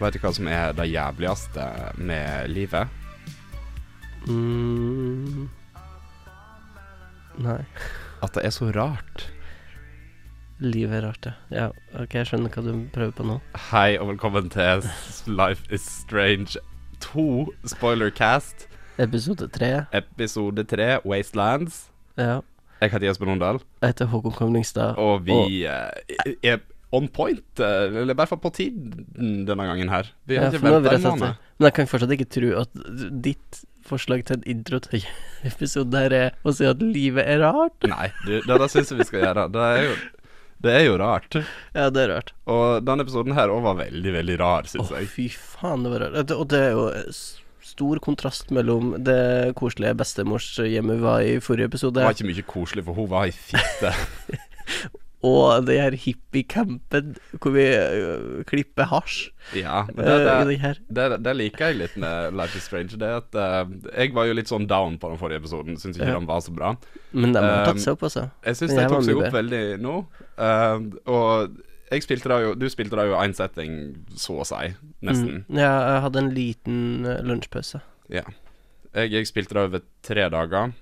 Vet du hva som er det jævligste med livet? Mm. Nei. At det er så rart. Livet er rart, ja. ja. Ok, jeg skjønner hva du prøver på nå. Hei og velkommen til Life is Strange 2 Spoilercast, Episode 3. episode 3, Wastelands. Ja. Jeg heter Jesper Nondal, Jeg heter Håkon Komlingstad. og vi eh, er on point, eh, eller i hvert fall på tiden denne gangen her. Vi har Ja, ikke venta en måned. Men jeg kan fortsatt ikke tro at ditt forslag til en intro til episoden her er å si at livet er rart. Nei, du, det, det syns jeg vi skal gjøre. Det er jo, det er jo rart. Ja, det er rart. Og denne episoden her òg var veldig, veldig rar, Å, oh, jeg. fy faen, det var rart. Og det er jo stor kontrast mellom det koselige bestemorshjemmet vi var i forrige episode, Det var ikke mye koselig, for hun var ei fitte. og det her hippie-campen hvor vi øh, klipper hasj Ja, men øh, det, det, det, det liker jeg litt med Life is Strange. Det at uh, Jeg var jo litt sånn down på den forrige episoden. Syns ikke Ja. den var så bra. Men de har Um, tatt seg opp, altså. Jeg syns Den de tok seg opp veldig nå. Uh, og jeg spilte da jo Du spilte da jo én setting, så å si. Nesten. Mm. Ja, jeg hadde en liten lunsjpause. Ja. Jeg, jeg spilte da over tre dager,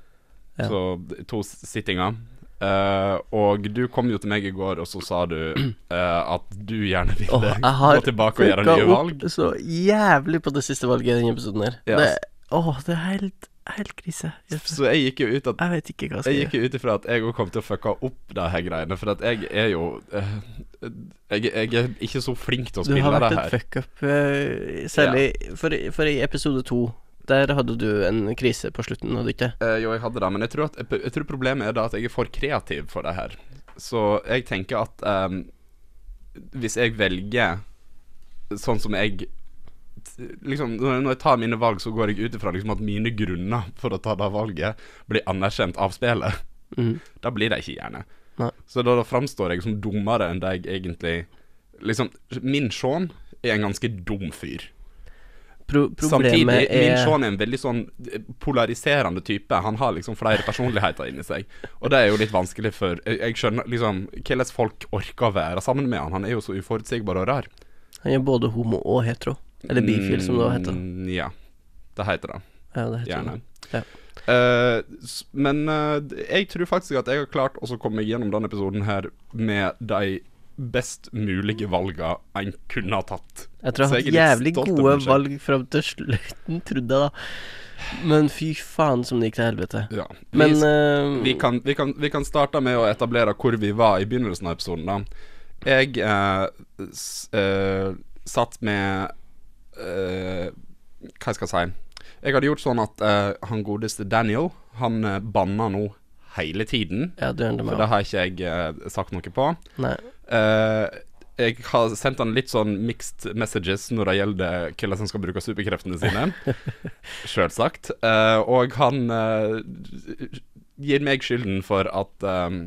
Ja. så to sittinger. Eh, og du kom jo til meg i går, og så sa du uh, at du gjerne ville oh, gå tilbake og gjøre nye valg. Så jævlig på det siste valget i denne episoden her. Yes. Det, åh, det er helt, helt krise. Så jeg gikk jo ut at Jeg vet ikke hva jeg Jeg gikk jo ut ifra at jeg òg kom til å fucka opp de her greiene, for at jeg er jo eh, jeg, jeg er ikke så flink til å spille det her. Du har vært et fuck-up, særlig særlig for, for i episode to. Der hadde du en krise på slutten, hadde du ikke? Eh, jo, jeg hadde det, men jeg tror, at, jeg, tror problemet er da at jeg er for kreativ for det her. Så jeg tenker at um, hvis jeg velger sånn som jeg Liksom, når jeg tar mine valg, så går jeg ut ifra liksom at mine grunner for å ta det valget blir anerkjent av spillet. Mm. Da blir det ikke gjerne. Nei. Så da, da framstår jeg som dummere enn det jeg egentlig Liksom, min Sean er en ganske dum fyr. Pro Samtidig, er... min Sean er en veldig sånn eh, polariserende type. Han har liksom flere personligheter inni seg. Og det er jo litt vanskelig for Jeg, skjønner liksom hvordan folk orker å være sammen med han. Han er jo så uforutsigbar og rar. Han er både homo og hetero. Eller bifil, som det heter. Mm, Ja, det heter det. Ja, det heter Gjerne. det. Ja. Uh, men uh, jeg tror faktisk at jeg har klart å komme gjennom denne episoden her med de best mulige valga en kunne ha tatt. Jeg tror jeg har hatt jævlig gode valg fram til slutten, trodde jeg da. Men fy faen som det gikk til helvete. Ja. Vi, Men uh, vi, kan, vi, kan, vi kan starte med å etablere hvor vi var i begynnelsen av episoden. da Jeg uh, s, uh, satt med eh, Hva skal jeg si Jeg hadde gjort sånn at han godeste Daniel Han banna nå hele tiden. Ja, du det For det har ikke jeg sagt noe på. Nei. Eh, jeg har sendt han litt sånn mixed messages når det gjelder hvem som skal bruke superkreftene sine. Sjølsagt. Eh, og han eh, gir meg skylden for at um,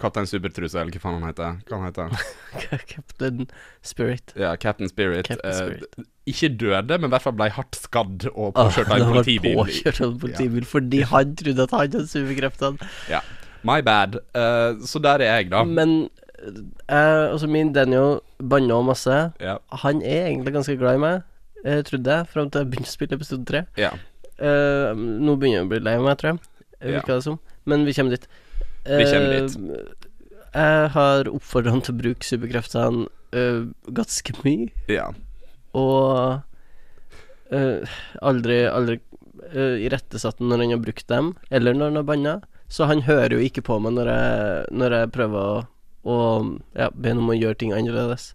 Kaptein Supertruse, eller hva faen han heter. Hva han heter Captain Spirit. Ja, Captain Spirit. Captain eh, Spirit. ikke døde, men i hvert fall ble hardt skadd og Ah, påkjørt av en politibil. Påkjørt av en politibil fordi han trodde at han hadde superkreftene. Ja. My bad. Uh, så der er jeg, da. Men uh, altså min Daniel banna masse. Ja. Han er egentlig ganske glad i meg, jeg trodde jeg, fram til jeg begynte å spille episode tre. ja. Uh, nå begynner jeg å bli lei meg, tror jeg. Ja. Virker det som. Men vi kommer dit. Vi kommer Eh, Jeg har oppfordra han til å bruke superkreftene eh, ganske mye, ja. og eh, aldri, aldri uh, irettesatt han når han har brukt dem, eller når han har banna. Så han hører jo ikke på meg når jeg, når jeg prøver å, å ja, be om å gjøre ting annerledes.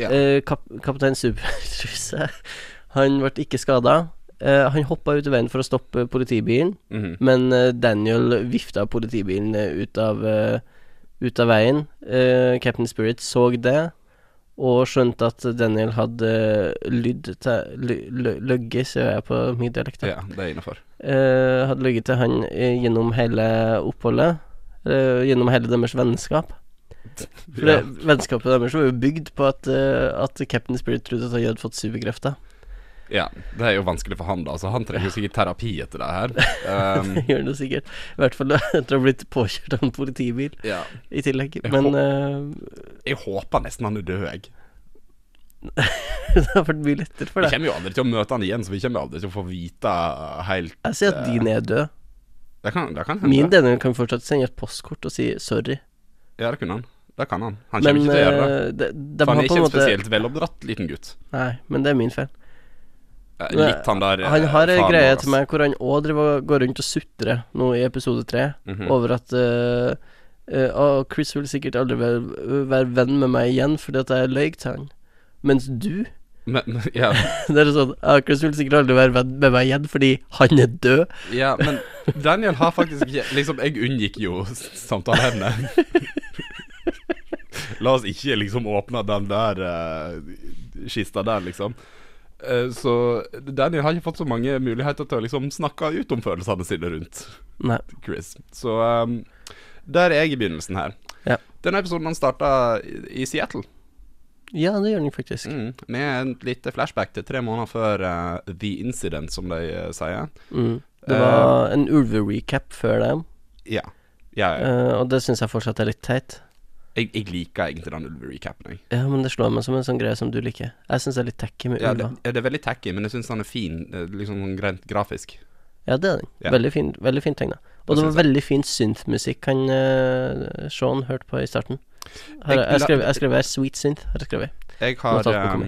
Ja. Eh, kap, kaptein Supertruse, han ble ikke skada. han hoppa ut i veien for å stoppe politibilen, Mhm. men eh, Daniel vifta politibilen eh, ut av, eh, ut av veien. Eh, Captain Spirit så det, og skjønte at Daniel hadde lydd til Løgge, sier jeg på min dialekt. ja, det er innafor. Eh, hadde løyet til han eh, gjennom hele oppholdet. eh, gjennom hele deres vennskap. For det, vennskapet deres var jo bygd på at, eh, at Captain Spirit trodde at han hadde fått superkrefter. Ja, det er jo vanskelig for han, da. Så han trenger jo sikkert terapi etter det her. Um, Gjør det sikkert. I hvert fall etter å ha blitt påkjørt av en politibil ja. i tillegg. Jeg håp, hå- eh, Jeg håper nesten han er død, jeg. det har vært mye lettere for deg. Vi kommer jo aldri til å møte han igjen, så vi kommer aldri til å få vite helt Jeg sier at din er død. Det kan, det kan hende. Min Daniel kan fortsatt sende et postkort og si sorry. Ja, det kunne han. Det kan han. Han Men kommer ikke til å gjøre det. det, de, de For han er ikke en måte spesielt veloppdratt liten gutt. Nei, men det er min feil. Eh, Litt han der eh, Han har ei greie vår, til meg hvor han òg går rundt og sutrer nå i episode tre Mhm. over at uh, uh, Chris vil sikkert aldri være, være venn med meg igjen fordi at jeg løy til han. Mens du Men, men, ja, Det er sånn Chris vil sikkert aldri være venn med meg igjen fordi han er død. ja, men Daniel har faktisk Liksom, jeg unngikk jo samtaleevne. La oss ikke liksom åpne den der uh, kista der, liksom. Eh, så Daniel har ikke fått så mange muligheter til å liksom snakke ut om følelsene sine rundt Nei. Chris. Så um, der er jeg i begynnelsen her. Ja. Denne episoden han starta i Seattle. Ja, det gjør han faktisk. Mm, med en lite flashback til tre måneder før uh, The Incident, som de uh, sier. Mm. Det var en ulve-recap før det, Ja. ja, ja. og det syns jeg fortsatt er litt teit. Jeg, jeg liker egentlig den ulverecapen, jeg. Ja, men det slår meg som en sånn greie som du liker. Jeg syns det er litt tacky med Ja, det, ulver. ja, det er veldig tacky, men jeg syns den er fin, eh, liksom sånn grafisk. Ja, det er den. Ja. Veldig fin Veldig fint tegna. Og Det var veldig fin synth-musikk han uh, Sean hørte på i starten. Her, Jeg jeg skrev jeg skrev her Sweet Synth. Har jeg skrevet. Jeg har um,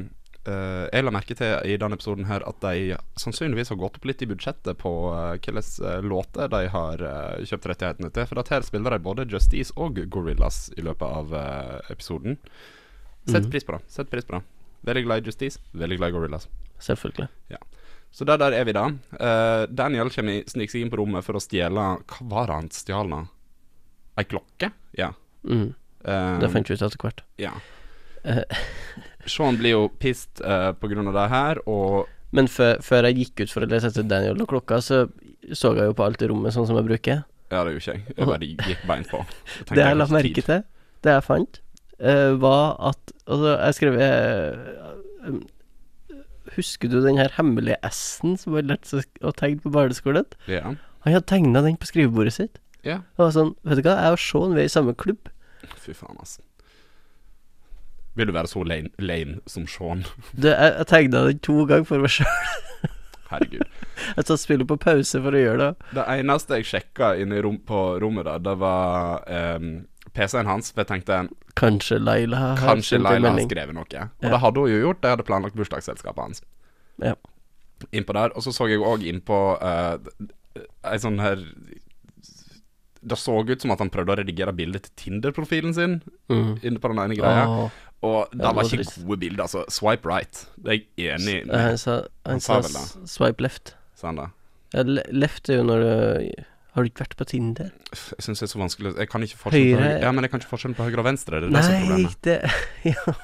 eh, Jeg la merke til i denne episoden her at de sannsynligvis har gått opp litt i budsjettet på uh, hvilke låter de har uh, kjøpt rettighetene til. For at her spiller de både Justice og Gorillas i løpet av eh, episoden. Sett Mhm. pris på det. Sett pris på det. Veldig glad i Justice, veldig glad i Gorillas. Selvfølgelig. Så der, der er vi da. Eh, Daniel kommer sniker seg inn på rommet for å stjele Hva var det han stjal nå? Ei klokke? Ja. Mm. Eh, Det fant vi ut etter hvert. Ja. Sean blir jo pissed uh, på grunn av det her, og Men før, jeg gikk ut for å lese etter Daniel og klokka, så så jeg jo på alt i rommet sånn som jeg bruker. Ja, det gjorde ikke jeg. Jeg bare gikk beint på. Jeg Det jeg la merke tid. til, det jeg fant, uh, var at Altså, jeg skrev um, Husker du den her hemmelige S-en som jeg lærte seg å tegne på barneskolen? Ja. Han hadde tegna den på skrivebordet sitt. ja. Det var sånn, vet du hva, jeg og Sean vi er i samme klubb. Fy faen, altså. Vil du være så lame, lame som Sean? Du, jeg, jeg tegna den to ganger for meg sjøl. Herregud. Jeg satt spillet på pause for å gjøre det. Det eneste jeg sjekka inne rom, på rommet der, det var um, PC-en hans. For jeg tenkte Kanskje Laila har kanskje Laila har skrevet noe. Og Ja. det hadde hun jo gjort. Jeg hadde planlagt bursdagsselskapet hans. Ja. Innpå der. Og så så jeg òg innpå uh, ei sånn her Det så ut som at han prøvde å redigere bildet til Tinder-profilen sin Mm. inne på den ene greia. Åh, Og det Ja, det var var ikke trist. gode bilder. Altså, swipe right. Det er jeg enig i. han han sa vel swipe left. Sa han det? Ja, le- left er jo når du Har du ikke vært på Tinder? Jeg syns det er så vanskelig Jeg kan ikke forskjellen på Høyre- Ja, men jeg kan ikke forskjellen på høyre og venstre. Det er det som er Nei, problemet. det Ja,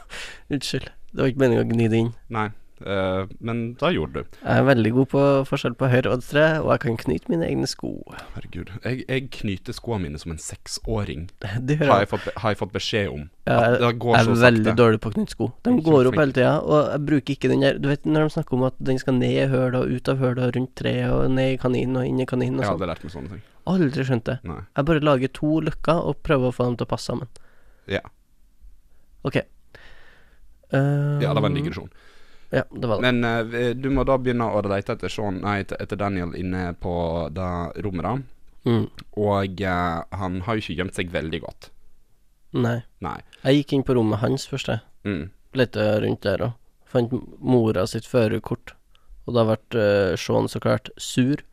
unnskyld. Det var ikke meningen å gni det inn. Nei. Eh, men da gjorde du. Jeg er veldig god på forskjell på høyre og venstre, og jeg kan knyte mine egne sko. Herregud. Jeg, jeg knyter skoene mine som en seksåring. Har jeg. fått, har jeg fått beskjed om. Ja, jeg, jeg er veldig dårlig på å knytte sko. De går opp hele tida, og jeg bruker ikke den der Du vet når de snakker om at den skal ned i hølet og ut av hølet og rundt treet og ned i kaninen og inn i kaninen og sånn. aldri lært meg sånne ting. Aldri skjønt det. Nei. Jeg bare lager to løkker og prøver å få dem til å passe sammen. Ja. OK. Um, Ja, det var en digresjon. Ja, det var det. Men uh, du må da begynne å lete etter Sean Nei, etter, Daniel inne på det rommet, da. Mm. Og uh, han har jo ikke gjemt seg veldig godt. Nei. Nei. Jeg gikk inn på rommet hans først, jeg. Mm. Lette rundt der og fant mora sitt førerkort. Og da ble uh, Sean så klart sur,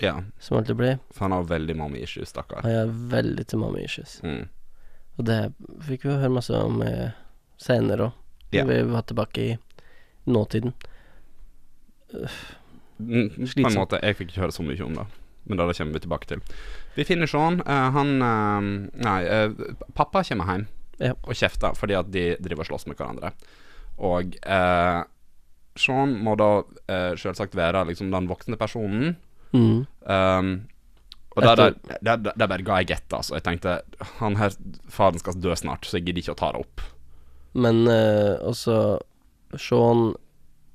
Ja, som alltid blir. for han har veldig mommy issues, stakkar. Han er veldig til mommy issues. Mm. Og det fikk vi høre masse om eh, senere òg, når vi var tilbake i nåtiden. Slitsomt. På en måte. Jeg fikk ikke høre så mye om det. Men det kommer vi tilbake til. Vi finner Sean. Uh, han uh, Nei, uh, pappa kommer hjem Ja. og kjefter fordi at de driver og slåss med hverandre. Og Sean må da selvsagt være liksom den voksne personen. Mm. Um, og der, der, der, bare ga jeg gett, altså. Jeg tenkte han her faren skal dø snart, så jeg gidder ikke å ta det opp. Men også Sean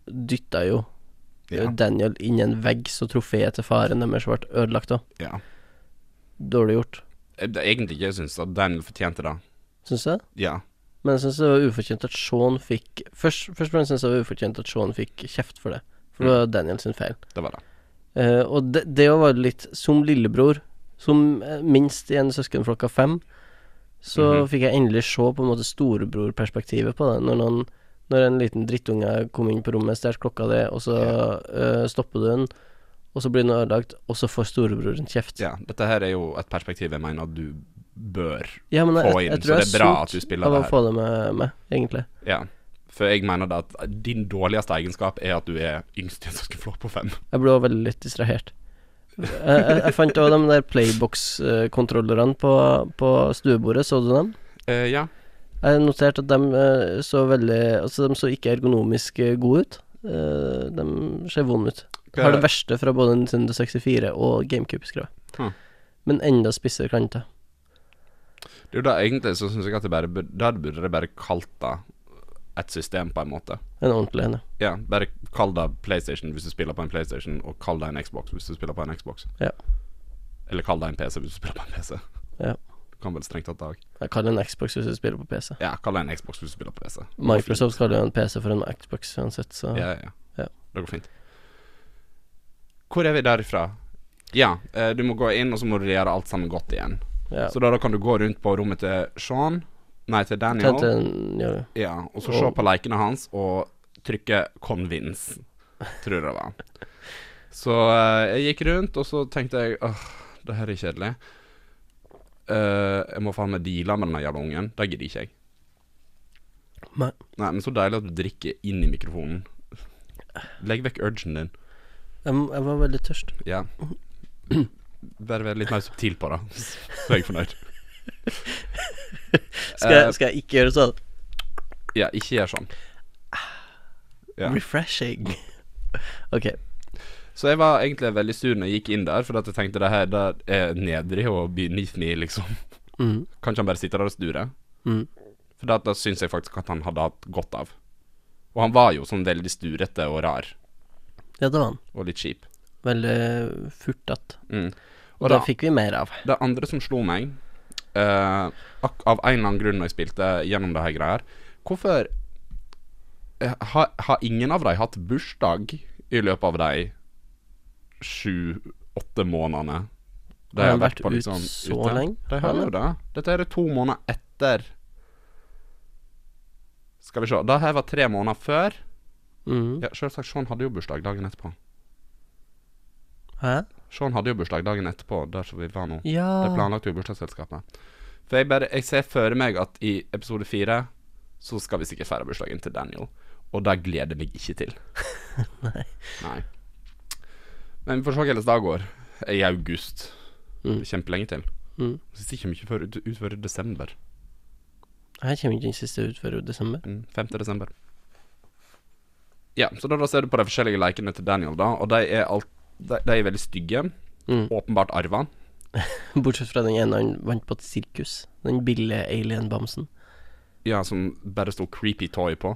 dytta jo Ja. Daniel inn i en vegg, så trofeet til faren deres ble ødelagt òg. ja. Dårlig gjort, det, egentlig ikke jeg syns at Daniel fortjente det. syns du? det? Ja. Men jeg syns det var ufortjent at Sean fikk Først, først og fremst syns jeg det var ufortjent at Sean fikk kjeft for det. For det var Daniel sin feil. Det var det. Uh, og det, det var litt Som lillebror, som eh, minst i en søskenflokk av fem, så Mhm. fikk jeg endelig se på en måte storebrorperspektivet på det. Når, noen, når en liten drittunge kom inn på rommet, stjal klokka di, og så eh, stopper du den, og så blir den ødelagt, og så får storebroren kjeft. Ja, dette her er jo et perspektiv jeg mener du bør Ja, men jeg, få jeg, inn, jeg så det er bra at du spiller av det er sunt av å få det med, meg, egentlig. Ja. For jeg mener da at din dårligste egenskap er at du er yngst i en søskenflokk på fem. Jeg ble også veldig litt distrahert. jeg, jeg, jeg fant òg de der Playbox-kontrollerne på, på stuebordet, så du dem? Uh, ja. Jeg noterte at de eh, så veldig Altså, de så ikke ergonomisk eh, gode ut. Eh, de ser vonde ut. Har det verste fra både Nintendo 64 og GameCube, skrev jeg. Hmm. Men enda spissere kanter. Det er jo da egentlig så syns jeg at det bare Da burde det bare kalt det et system, på en måte. En ordentlig en, ja. Ja, bare kall det PlayStation hvis du spiller på en PlayStation, og kall det en Xbox hvis du spiller på en Xbox. Ja. Eller kall det en PC hvis du spiller på en PC. Ja. Du kan vel strengt tatt det òg. Kaller det en Xbox hvis du spiller på PC. Ja, kall det en Xbox hvis du spiller på PC. Microsoft kaller jo en PC for en Xbox uansett, så. Ja, ja, Ja. Det går fint. Hvor er vi derifra? Ja, eh, du må gå inn, og så må du gjøre alt sammen godt igjen. ja. Så da, da kan du gå rundt på rommet til Sean, nei, til Daniel, Tenkte ja, ja, og så se på lekene hans og trykke 'convince', tror jeg det var. Så eh, jeg gikk rundt, og så tenkte jeg åh, det her er kjedelig. Eh, jeg må faen meg deale med den jævla ungen. Det gidder ikke jeg. Nei. Nei, men så deilig at du drikker inn i mikrofonen. Legg vekk urgen din. Jeg, jeg var veldig tørst. Ja. Bare vær litt mer subtil på det, så er jeg fornøyd. Skal, jeg, Eh, skal jeg ikke gjøre sånn? Ja, ikke gjør sånn. Ja. Refreshing. ok. Så jeg var egentlig veldig sur når jeg gikk inn der, for at jeg tenkte det her det er nedrig og beneath me, liksom. Mm. Kan ikke han bare sitte der og sture? Mm. For da, da syns jeg faktisk at han hadde hatt godt av. Og han var jo sånn veldig sturete og rar, Ja, det var han. og litt kjip. Veldig furtete. Mm. Og Og det fikk vi mer av. det andre som slo meg, eh, ak av en eller annen grunn når jeg spilte gjennom det her greier Hvorfor eh, har, ha ingen av dem hatt bursdag i løpet av de sju-åtte månedene? De Har han vært ut så ute? lenge? De har jo det. Dette er det to måneder etter Skal vi se. Da her var tre måneder før. Mm. Ja, Selvsagt. Sean hadde jo bursdag dagen etterpå. Hæ? Sean hadde jo bursdag dagen etterpå, der vi var nå. Ja Det planlagte jo bursdagsselskapet. For jeg bare Jeg ser for meg at i episode fire så skal vi sikkert feire bursdagen til Daniel. Og det gleder jeg meg ikke til. Nei. Nei. Men vi får se hvordan det går. I august. Mm. Kjempelenge til. Mm. kommer ikke før, ut, ut før desember. Her kommer ikke den siste ut før desember. Mm, 5. desember. Ja, så da, da ser du på de forskjellige lekene til Daniel, da. Og de er, alt, de, de er veldig stygge. Mm. Åpenbart arva. Bortsett fra den ene han vant på et sirkus. Den billige alien-bamsen. Ja, som bare sto 'creepy toy' på.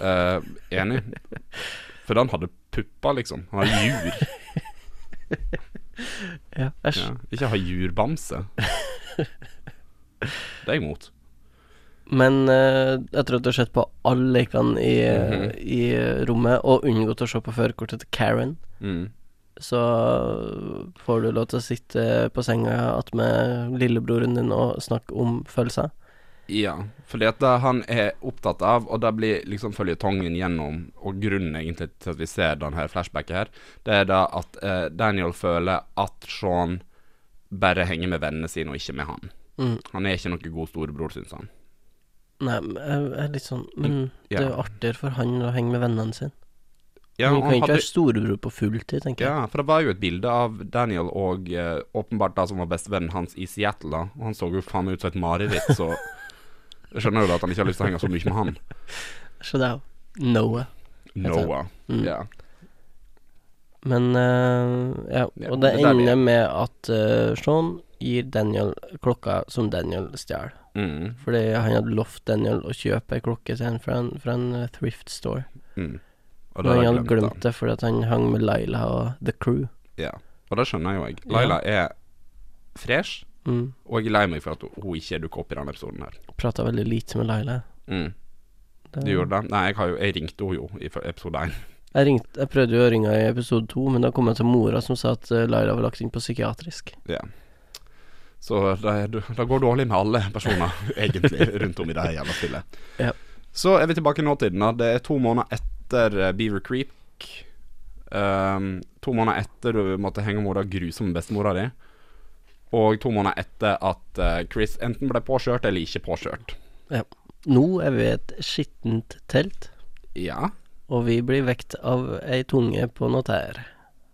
uh, enig. For han hadde pupper, liksom. Han hadde jur. Ja, æsj. Ja. Ikke ha jurbamse. Det er jeg imot. Men uh, etter at du har sett på alle lekene i, Mhm. i rommet, og unngått å se på førerkortet til Karen, Mm. så får du lov til å sitte på senga attmed lillebroren din og snakke om følelser. Ja, fordi at det han er opptatt av, og det blir liksom føljetongen gjennom, og grunnen egentlig til at vi ser denne flashbacken her, det er da at eh, Daniel føler at Sean bare henger med vennene sine, og ikke med han. Mm. Han er ikke noen god storebror, syns han. Nei, jeg er litt sånn Men det er jo artigere for han å henge med vennene sine. Ja, han kan ikke hadde, være storebror på fulltid, tenker jeg. ja, for det var jo et bilde av Daniel og eh, åpenbart da som var bestevennen hans i Seattle, da. Og han så jo faen meg ut som et mareritt, så jeg skjønner jo at han ikke har lyst til å henge så mye med han. Er Noah. Noah. Mm. Ja. Men uh, ja, Ja, og det det ender med at uh, Sean gir Daniel klokka som Daniel stjal. Mm, Fordi han hadde lovt Daniel å kjøpe ei klokke til ham fra en, fra en eh, thrift store. mm. Og Men han jeg hadde glemt det fordi han hang med Laila og The Crew. Ja, og det skjønner jo jeg. Laila er fresh, Mm. Og jeg er lei meg for at hun ikke dukker opp i denne episoden her. Prata veldig lite med Laila. Mm. Det- Du gjorde det? Nei, jeg, har jo, jeg ringte henne jo i episode én. Jeg, ringte, jeg prøvde jo å ringe i episode to, men da kom jeg til mora som sa at eh, Laila var lagt inn på psykiatrisk. Ja. Så det, det går dårlig med alle personer, egentlig, rundt om i det jævla spillet. Ja. Så er vi tilbake i nåtiden. Det er to måneder etter eh, Beaver Creek. Um, to måneder etter du måtte henge med den grusomme bestemora di. Og to måneder etter at eh, Chris enten ble påkjørt eller ikke påkjørt. Nå er vi i et skittent telt, Ja. og vi blir vekt av ei tunge på noe tær.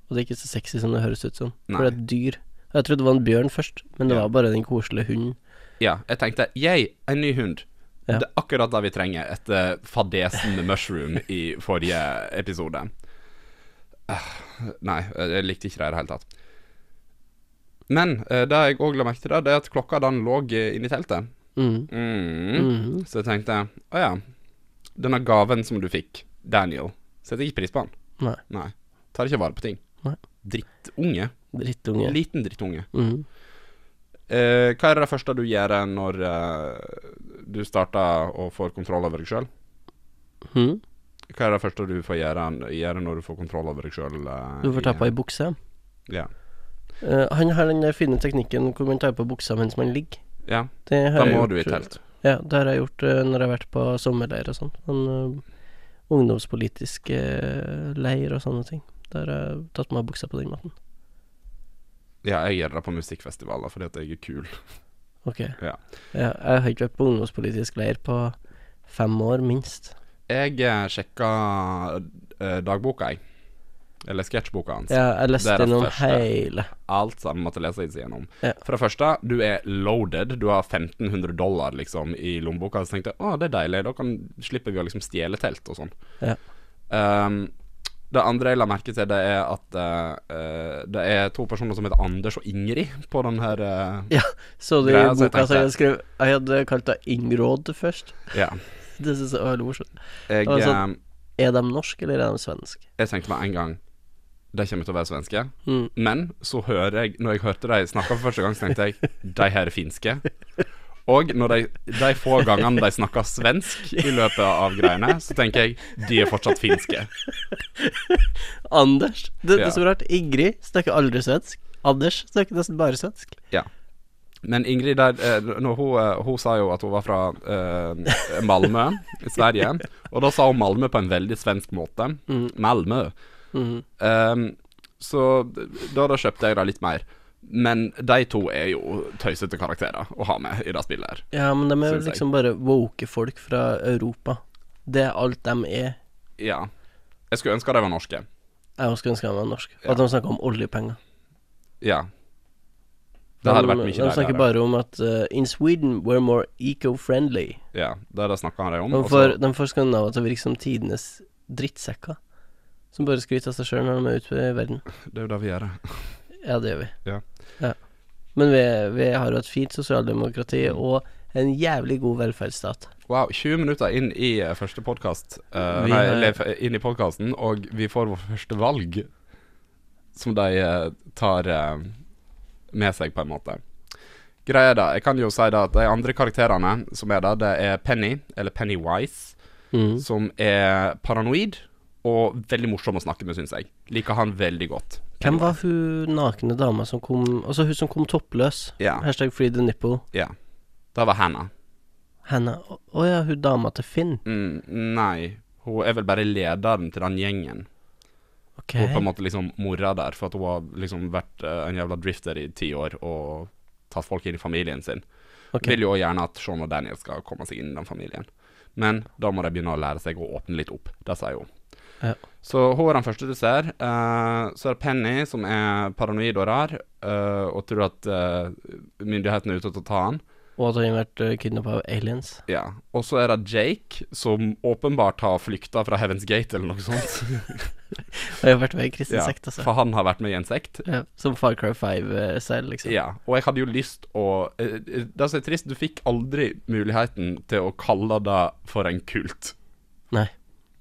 Og det er ikke så sexy som det høres ut som, Nei. for det er et dyr. Jeg trodde det var en bjørn først, men det Ja. var bare den koselige hunden. ja. Jeg tenkte yay, en ny hund. Ja. Det er akkurat det vi trenger etter fadesen med mushroom i forrige episode. Eh, nei, jeg likte ikke det i det hele tatt. Men eh, det jeg òg la merke til, da, det er at klokka den lå eh, inni teltet. Mm. Mm. Mhm. Så jeg tenkte å ja, denne gaven som du fikk, Daniel, setter ikke pris på den. Nei. Nei. Tar ikke vare på ting. Nei. Drittunge. Drittunge. Liten drittunge. Mhm. Eh, hva er det første du gjør når eh, du starter og får kontroll over deg sjøl? Mhm. Hva er det første du får gjøre, gjøre når du får kontroll over deg sjøl? Du får ta på ei bukse. Ja. Eh, han har den fine teknikken hvor man tar på buksa mens man ligger. ja. Da må du i telt. Ja, det har jeg gjort uh, når jeg har vært på sommerleir og sånn. Sånn eh, ungdomspolitisk leir og sånne ting. Der har jeg tatt meg buksa på den måten. Ja, jeg gjør det på musikkfestivaler fordi at jeg er kul. Ok. Ja. Ja, jeg har ikke vært på ungdomspolitisk leir på fem år, minst. Jeg sjekka dagboka, jeg. Eller sketsjboka hans. Ja, jeg Det leste gjennom hele. Alt sammen måtte lese seg gjennom. Ja. For det første, du er loaded. Du har 1500 dollar liksom i lommeboka. Så tenkte jeg å, det er deilig, da kan slipper vi å liksom stjele telt og sånn. Ja. Um, det andre jeg la merke til, det er at eh, det er to personer som heter Anders og Ingrid på den her Ja, Så du Greia, så boka som jeg skrev Jeg hadde kalt det Ingråd først. Ja. Det syns jeg var veldig morsomt. Jeg, Altså- eh, Er de norske, eller er de svenske? jeg tenkte meg en gang De kommer til å være svenske. Mm. Men så hører jeg Når jeg hørte de snakke for første gang, så tenkte jeg de her er finske. Og når de, de få gangene de snakker svensk i løpet av greiene, så tenker jeg de er fortsatt finske. Anders. Det, det er så rart. Ingrid snakker aldri svensk. Anders snakker nesten bare svensk. Ja. Men Ingrid der, eh, hun, eh, hun sa jo at hun var fra uh, Malmö i Sverige. Og da sa hun Malmö på en veldig svensk måte. Mm. Malmö. Mhm. um, så da, da kjøpte jeg da litt mer. Men de to er jo tøysete karakterer å ha med i det spillet her. Ja, men de er jeg. liksom bare woke folk fra Europa. Det er alt de er. Ja. Jeg skulle ønske de var norske. Jeg også skulle ønske de var norske. Ja. At de snakker om oljepenger. Ja. Det hadde vært de, deiligere. de snakker bare om at uh, In Sweden we're more eco-friendly. Ja, det, er det snakka de om. De får, de får skandinaver til å virke som tidenes drittsekker. Som bare skryter av seg sjøl når de er ute i verden. det er jo det vi gjør. det. Ja, det gjør vi. Ja. Men vi, vi har jo et fint sosialdemokrati og en jævlig god velferdsstat. Wow, 20 minutter inn i eh, første podkast uh, Nei, har- inn i podkasten, og vi får vårt første valg som de eh, tar uh, med seg, på en måte. Greia er da, jeg kan jo si da at de andre karakterene som er der, det er Penny, eller Pennywise, Mm. som er paranoid og veldig morsom å snakke med, syns jeg. Liker han veldig godt. Hvem var hun nakne dama som kom Altså hun som kom toppløs? Ja. Hashtag free the nipple. ja. Det var Hannah. Henne Å å ja, hun dama til Finn. Mm, nei, hun er vel bare lederen til den gjengen. Ok. Hun er på en måte liksom mora der, for at hun har liksom vært eh, en jævla drifter i ti år og tatt folk inn i familien sin. ok. Vil jo også gjerne at Sean og Daniel skal komme seg inn i den familien. Men da må de begynne å lære seg å åpne litt opp. Det sier hun. Ja. Så hun er den første du ser. Uh, så er det Penny, som er paranoid og rar, uh, og tror at uh, myndighetene er ute til å ta han. Og at hun har vært uh, kidnappa av aliens. Ja. Og så er det Jake, som åpenbart har flykta fra Heaven's Gate eller noe sånt. Og har vært med i kristen ja, sekt, altså. For han har vært med i en sekt. Ja, som Far Cry 5 uh, selv, liksom. Ja, og jeg hadde jo lyst å eh, eh, Det som er trist, du fikk aldri muligheten til å kalle det for en kult. Nei.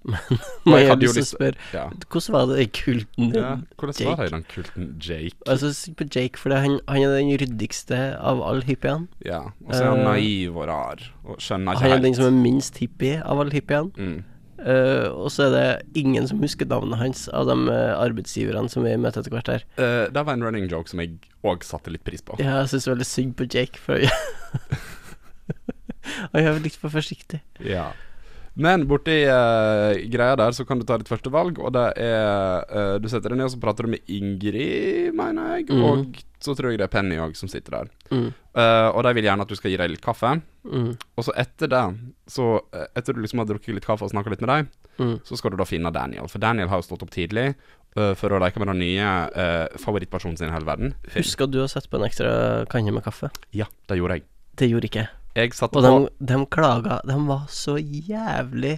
Man Og jeg har hadde jo lyst til å spørre Ja. Hvordan var det i kulten ja. Hvordan Jake. var det i den kulten Jake? Altså, på Jake, for han, han er den ryddigste av alle hippiene. Ja. Og så er han uh, naiv og rar og skjønner ikke Han er den som er minst hippie av alle hippiene. Mm. Uh, og så er det ingen som husker navnet hans av de eh, arbeidsgiverne som vi møter etter hvert her. Uh, det var en running joke som jeg òg satte litt pris på. Ja, jeg syns veldig synd på Jake, for han er litt for forsiktig. Ja. Men borti uh, greia der så kan du ta ditt første valg, og det er uh, Du setter deg ned og så prater du med Ingrid, mener jeg, mm. og så tror jeg det er Penny òg som sitter der. Mm. Uh, og de vil gjerne at du skal gi dem litt kaffe. Mm. Og så etter det, så etter du liksom har drukket litt kaffe og snakka litt med dem, Mm. så skal du da finne Daniel. For Daniel har jo stått opp tidlig for å leke med den nye uh, favorittpersonen sin i hele verden. Husker du å sette på en ekstra kanne med kaffe? Ja, det gjorde jeg. Det gjorde ikke jeg. Jeg satte Og på de, de klaga. De var så jævlig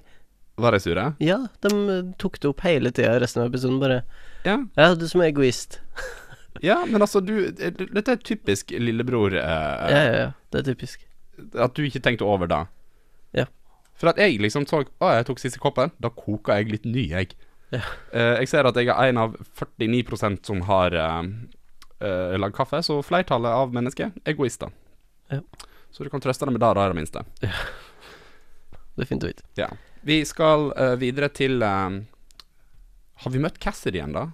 Var de sure? Ja, de eh, tok det opp hele tida resten av episoden, bare. Ja. Ja, du som er egoist. ja, men altså, du eh, Dette er typisk lillebror. eh, Ja, ja, ja. Det er typisk. At du ikke tenkte over det. Ja. For at jeg liksom så Å, jeg tok siste koppen. Da koka jeg litt ny, jeg. Ja. Eh, jeg ser at jeg er en av 49% som har eh, lagd kaffe, så flertallet av mennesker er egoister. Ja. Så du kan trøste deg med det, da, i det minste. Det er fint å vite. Ja. Vi skal uh, videre til uh, Har vi møtt Cassidy igjen, da?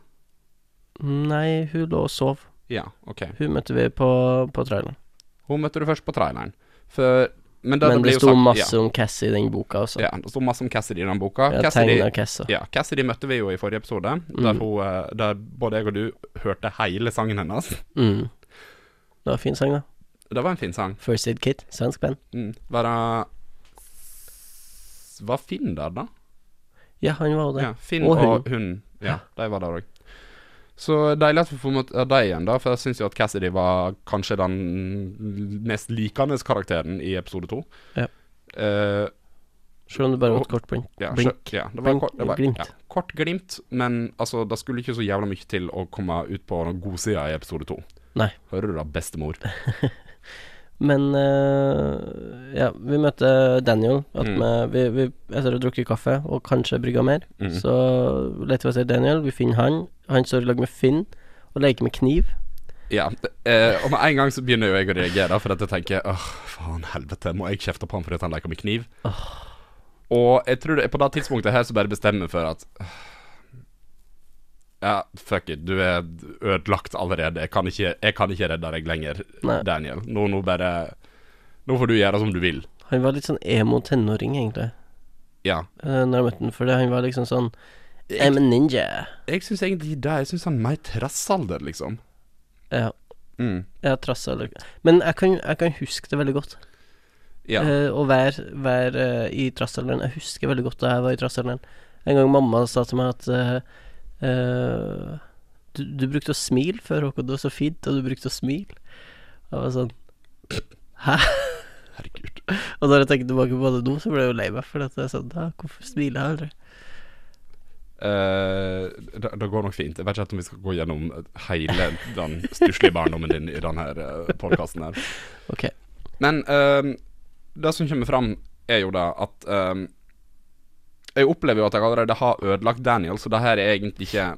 Nei, hun lå og sov. Ja, OK. Hun møtte vi på, på traileren. Hun møtte du først på traileren. For Men, det, Men det det sto sagt- masse om Cassie i den boka også. Ja, ja, det sto masse om Cassidy i den boka. Ja, Cassidy, Cassidy. Ja, Cassidy møtte vi jo i forrige episode, der, Mm. hun, eh, der både jeg og du hørte hele sangen hennes. Mm. Det var en fin sang, da. Det var en fin sang. First Aid Kit, svensk band. Mm. Var det Var Finn der, da? Ja, han var der. Ja, Finn Og og, hun. hun. Ja, de var der òg. Så deilig at vi får møte deg igjen, da, for jeg syns jo at Cassidy var kanskje den mest likende karakteren i episode to. Ja. Uh, Selv om det bare var et kort blink. ja, blink. ja, det var, Blink- kort, det var glimt. Ja, kort glimt, men altså, det skulle ikke så jævla mye til å komme ut på den godsida i episode to. Hører du da, bestemor? Men uh, ja, vi møtte Daniel Mm. vi, vi, etter å ha drukket kaffe og kanskje brygga mer. Mm. Så leter vi etter Daniel, vi finner han. Han står i lag med Finn og leker med kniv. Ja, eh, og med en gang så begynner jo jeg å reagere, for at jeg tenker åh, faen helvete, må jeg kjefte på han fordi han leker med kniv? Og jeg tror det på det tidspunktet her så bare bestemmer for at Ja, fuck it, du er ødelagt allerede. Jeg kan ikke, jeg kan ikke redde deg lenger, Nei. Daniel. Nå, nå bare Nå får du gjøre som du vil. Han var litt sånn emo tenåring, egentlig, Ja. uh, når jeg møtte han. For han var liksom sånn I'm a ninja. Jeg syns egentlig det. Jeg syns han er mer trassalder, liksom. Ja, Mm. ja trassalder. Men jeg kan, jeg kan huske det veldig godt. Ja. Eh, å være, være eh, i trassalderen. Jeg husker veldig godt da jeg var i trassalderen. En gang mamma sa til meg at eh, eh, du, du brukte å smile før, Håkon. Det var så fint, og du brukte å smile. Jeg var sånn Hæ? Herregud. Og når jeg tenker tilbake på det nå, så ble jeg jo lei meg. For er sånn «Hæ, Hvorfor smiler jeg aldri? Uh, det, det går nok fint. Jeg vet ikke om vi skal gå gjennom hele den stusslige barndommen din i denne uh, podkasten her. Ok. Men uh, det som kommer fram, er jo da at Jeg opplever jo at jeg allerede har ødelagt Daniel, så det her er egentlig ikke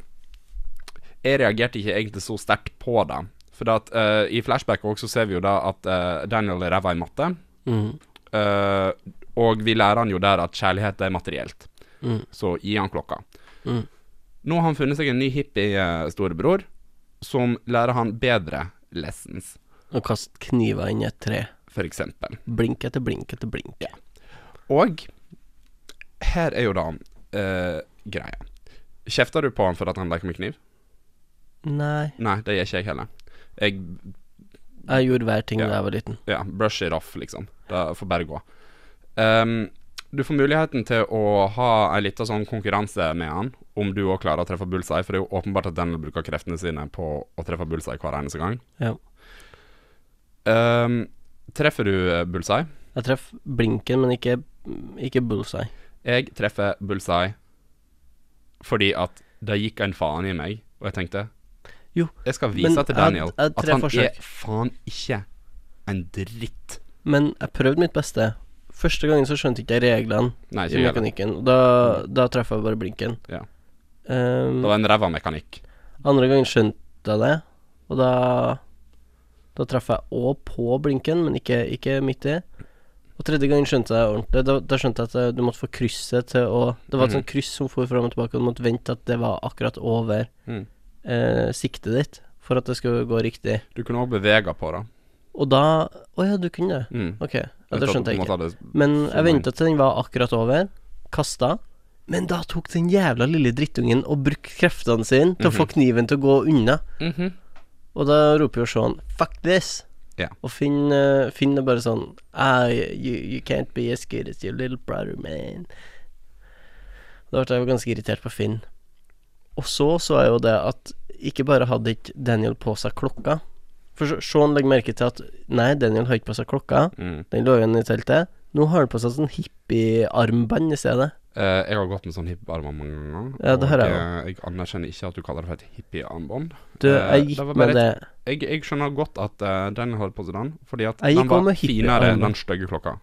Jeg reagerte ikke egentlig så sterkt på det. For at uh, i flashback også ser vi jo da at uh, Daniel er ræva i matte. Mm. Uh, og vi lærer han jo der at kjærlighet er materielt. Mm. Så gi han klokka. Mm. Nå har han funnet seg en ny hippie storebror som lærer han bedre lessons, Å kaste kniver inn i et tre. for eksempel. Blink etter blink etter blink. Og her er jo da uh, greia. Kjefter du på han for at han leker med kniv? Nei, Nei, det gjør ikke jeg heller. Jeg jeg gjorde hver ting Ja. da jeg var liten. ja, brush it off, liksom. Det får bare gå. Um, du får muligheten til å ha en liten sånn konkurranse med han, om du òg klarer å treffe bullseye, for det er jo åpenbart at den bruker kreftene sine på å treffe bullseye hver eneste gang. Ja. Um, treffer du eh, bullseye? Jeg treffer blinken, men ikke, ikke bullseye. Jeg treffer bullseye fordi at det gikk en faen i meg, og jeg tenkte Jo, Jeg skal vise til Daniel jeg jeg, at han forsøk. er faen ikke en dritt. Men jeg prøvde mitt beste Første gangen så skjønte ikke jeg reglene Nei, ikke i mekanikken. Da, da traff jeg bare blinken. Ja. Um, Det var en ræva mekanikk. andre gangen skjønte jeg det, og da Da traff jeg òg på blinken, men ikke, ikke midt i. Og tredje gangen skjønte jeg ordentlig. Da, da skjønte jeg at eh, du måtte få krysset til å Det var et mm. sånt kryss som for fram og tilbake, og du måtte vente at det var akkurat over Mm. eh, siktet ditt for at det skulle gå riktig. Du kunne òg bevege på det. Og da Å ja, du kunne det. Mm. Ok. Ja, det skjønte jeg ikke. Men jeg venta til den var akkurat over, kasta. Men da tok den jævla lille drittungen og brukte kreftene sine til å få Mhm. kniven til å gå unna. -hmm. Og da roper jo Sean 'fuck this'. Ja. Og Finn, Finn er bare sånn ah, you, 'You can't be as good as your little brother, man'. Da ble jeg jo ganske irritert på Finn. Og så så jeg jo det at ikke bare hadde ikke Daniel på seg klokka. For Sean legger merke til at nei, Daniel har ikke på seg klokka. Mm. Den lå igjen i teltet. Nå har han på seg sånn hippie-armbånd i stedet. Eh, jeg har gått med sånn hippiearmbånd mange ganger. Ja, det og jeg eh, jeg anerkjenner ikke at du kaller det for et hippiearmbånd. Du, Eh, jeg gikk det med bare det Jeg, jeg skjønner godt at uh, den hadde på seg den, fordi at den var finere enn den stygge klokka.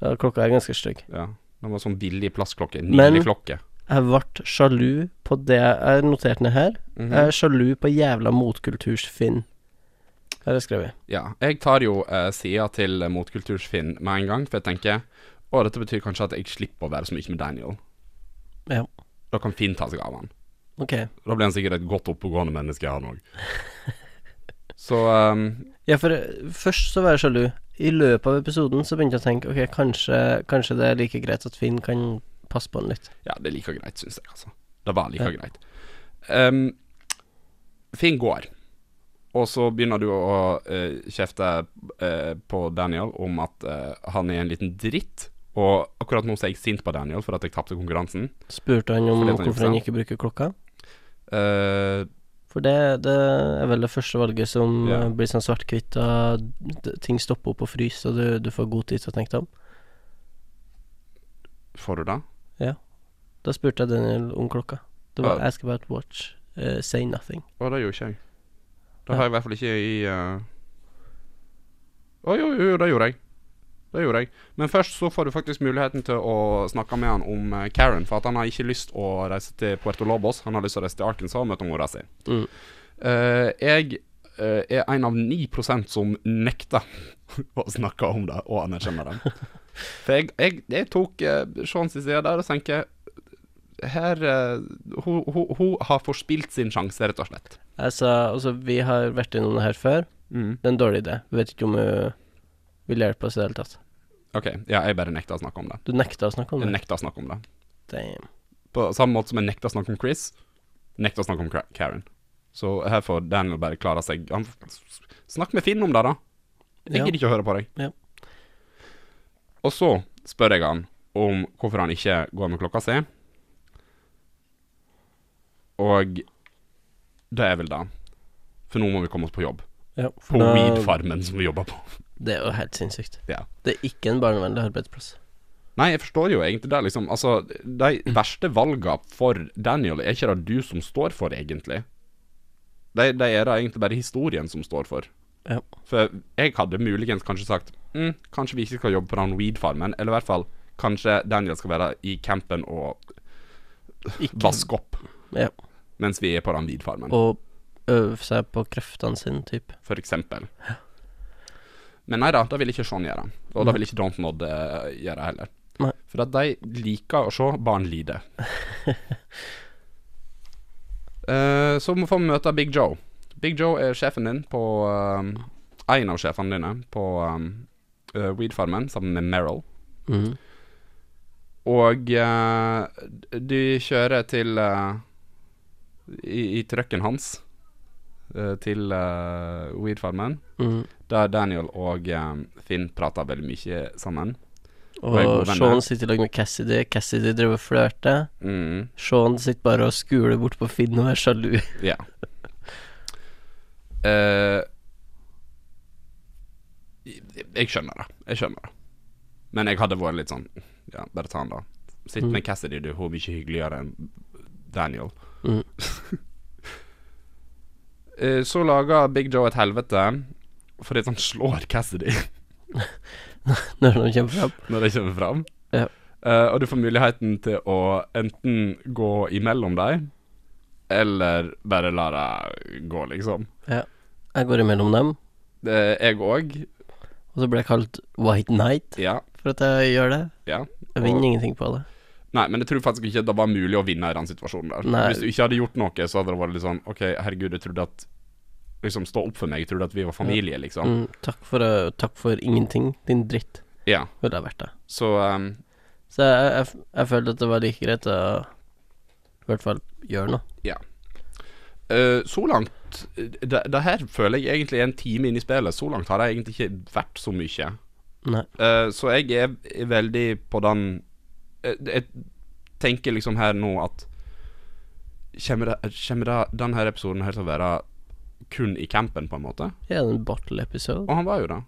ja, Klokka er ganske stygg. Ja. Den var sånn billig plastklokke. Men- Nydelig klokke. Jeg ble sjalu på det Jeg noterte ned her. Mhm. Jeg er sjalu på jævla motkultursfinn. Her er skrevet. Ja. Jeg tar jo uh, sida til uh, motkultursfinn med en gang, for jeg tenker å, dette betyr kanskje at jeg slipper å være så mye med Daniel. Ja. Da kan Finn ta seg av han. Ok. Da blir han sikkert et godt oppegående menneske, han òg. Så um, Ja, for eh, først så var jeg sjalu. I løpet av episoden så begynte jeg å tenke Ok, kanskje, kanskje det er like greit at Finn kan passe på han litt. Ja, det er like greit, syns jeg, altså. Det var like Ja. greit. Um, Finn går, og så begynner du å uh, kjefte uh, på Daniel om at uh, han er en liten dritt. Og akkurat nå så er jeg sint på Daniel for at jeg tapte konkurransen. Spurte han om han hvorfor han ikke bruker klokka. Uh, For det, det er vel det første valget som Ja. eh, blir sånn svart-hvitt, ting stopper opp og fryser, og du, du får god tid til å tenke deg om. får du det? Da spurte jeg Daniel om klokka. Det var uh, 'ask about watch, uh, say nothing'. Å, det gjorde ikke jeg. Det Ja. har jeg i hvert fall ikke i eh, Å, jo, jo, det gjorde jeg. Det gjorde jeg. Men først så får du faktisk muligheten til å snakke med han om eh, Karen, for at han har ikke lyst å reise til Puerto Lobos. Han har lyst til å reise til Arkansas og møte mora si. Mm. Uh, jeg uh, er en av 9% som nekter å snakke om det og anerkjenne det. For jeg, jeg, jeg tok uh, Sean sin side der og tenker her uh, hun, hun, hun har forspilt sin sjanse, rett og slett. Altså, altså, vi har vært innom det her før. Mm. Det er en dårlig idé. Vi vet ikke om hun vil hjelpe oss i det hele tatt. OK. Ja, jeg bare nekta å snakke om det. Du nekta å snakke om det? Jeg nekta å snakke om det. Damn. På samme måte som jeg nekta å snakke om Chris, nekta å snakke om Karen. Så her får Daniel bare klare seg. Han Snakk med Finn om det, da. Jeg Ja. ikke å høre på deg. Ja. Og så spør jeg han om hvorfor han ikke går med klokka si. Og det er vel det. For nå må vi komme oss på jobb. Ja, På da- weed-farmen som vi jobber på. Det er jo helt sinnssykt. Ja. Det er ikke en barnevennlig arbeidsplass. Nei, jeg forstår jo egentlig det, liksom. Altså, de verste valgene for Daniel er ikke det du som står for, egentlig. De, de er det egentlig bare historien som står for. Ja. For jeg hadde muligens kanskje sagt mm, Kanskje vi ikke skal jobbe på den weed-farmen, eller i hvert fall kanskje Daniel skal være i campen og Ikke vaske opp Ja. mens vi er på den weed-farmen, Og øve seg på kreftene sine, type. for eksempel. Men nei da, det vil ikke Sean gjøre. Og det vil ikke Dontnod uh, gjøre heller. Nei. For at de liker å se barn lide. uh, så må- får vi møte Big Joe. Big Joe er sjefen din på um, En av sjefene dine på um, Weed-farmen, sammen med Meryl. Mm. Og uh, de kjører til uh, I, i trucken hans eh, til uh, Weed-farmen. Mhm. Der Daniel og um, Finn prater veldig mye sammen. Og Og. Sean sitter i lag med Cassidy. Cassidy driver og flørter. Mm, Sean sitter bare og skuler bort på Finn og er sjalu. ja. Uh, jeg- skjønner det. Jeg skjønner det. Men jeg hadde vært litt sånn Ja, bare ta han, da. Sitt Mm. med Cassidy, du. Hun er mye hyggeligere enn Daniel. Mhm. Eh, så lager Big Joe et helvete fordi han slår Cassidy. når de kommer fram. når det kommer fram. Ja. Uh, og du får muligheten til å enten gå imellom dem, eller bare la det gå, liksom. Jeg går imellom dem, Det, jeg òg. og så blir jeg kalt White Knight Ja. for at jeg gjør det. ja. Jeg vinner ingenting på det. Nei, men jeg tror faktisk ikke det var mulig å vinne i den situasjonen der. Nei. Hvis du ikke hadde gjort noe, så hadde det vært litt sånn OK, herregud, jeg trodde at Liksom, stå opp for meg. Jeg trodde at vi var familie, liksom. Mm, takk, for, uh, takk for ingenting, din dritt, Ja. Hvor det har vært det. Så um, Så jeg, jeg, jeg følte at det var like greit å i hvert fall gjøre noe. eh, så langt det, det her føler jeg egentlig er en time inn i spillet. Så langt har det egentlig ikke vært så mye. Eh, så jeg er, veldig på den eh, Jeg tenker liksom her nå at Kommer, det, kommer det, denne episoden her til å være kun i campen, på en måte? Ja, en bottle episode? Og han var jo det.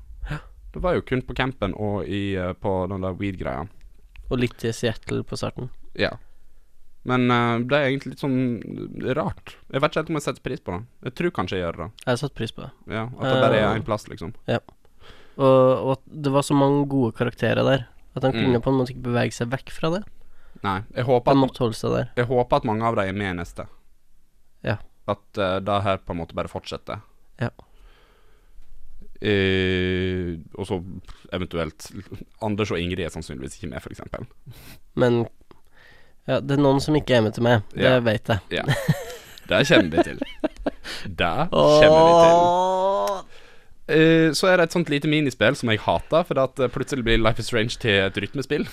Det var jo kun på campen og i, eh, på den der weed-greia. Og litt i Seattle på starten. Ja. Men uh, det er egentlig litt sånn rart. Jeg vet ikke helt om jeg setter pris på det. Jeg tror kanskje jeg gjør det. Jeg har satt pris på det. Ja, At det bare er Eh, én plass, liksom. Og, og det var så mange gode karakterer der. At han Mm. kunne på en måte ikke bevege seg vekk fra det. Nei. Jeg håper Han at, måtte holde seg der. jeg håper at mange av dem er med i neste. Ja. At uh, det her på en måte bare fortsetter. Ja. Eh, og så eventuelt Anders og Ingrid er sannsynligvis ikke med, f.eks. Men ja, det er noen som ikke er med til meg. Det Ja. vet jeg. Ja. Det kommer vi til. Det kommer vi til. Åh. Eh, så er det et sånt lite minispill som jeg hater, fordi at eh, plutselig blir Life is Strange til et rytmespill.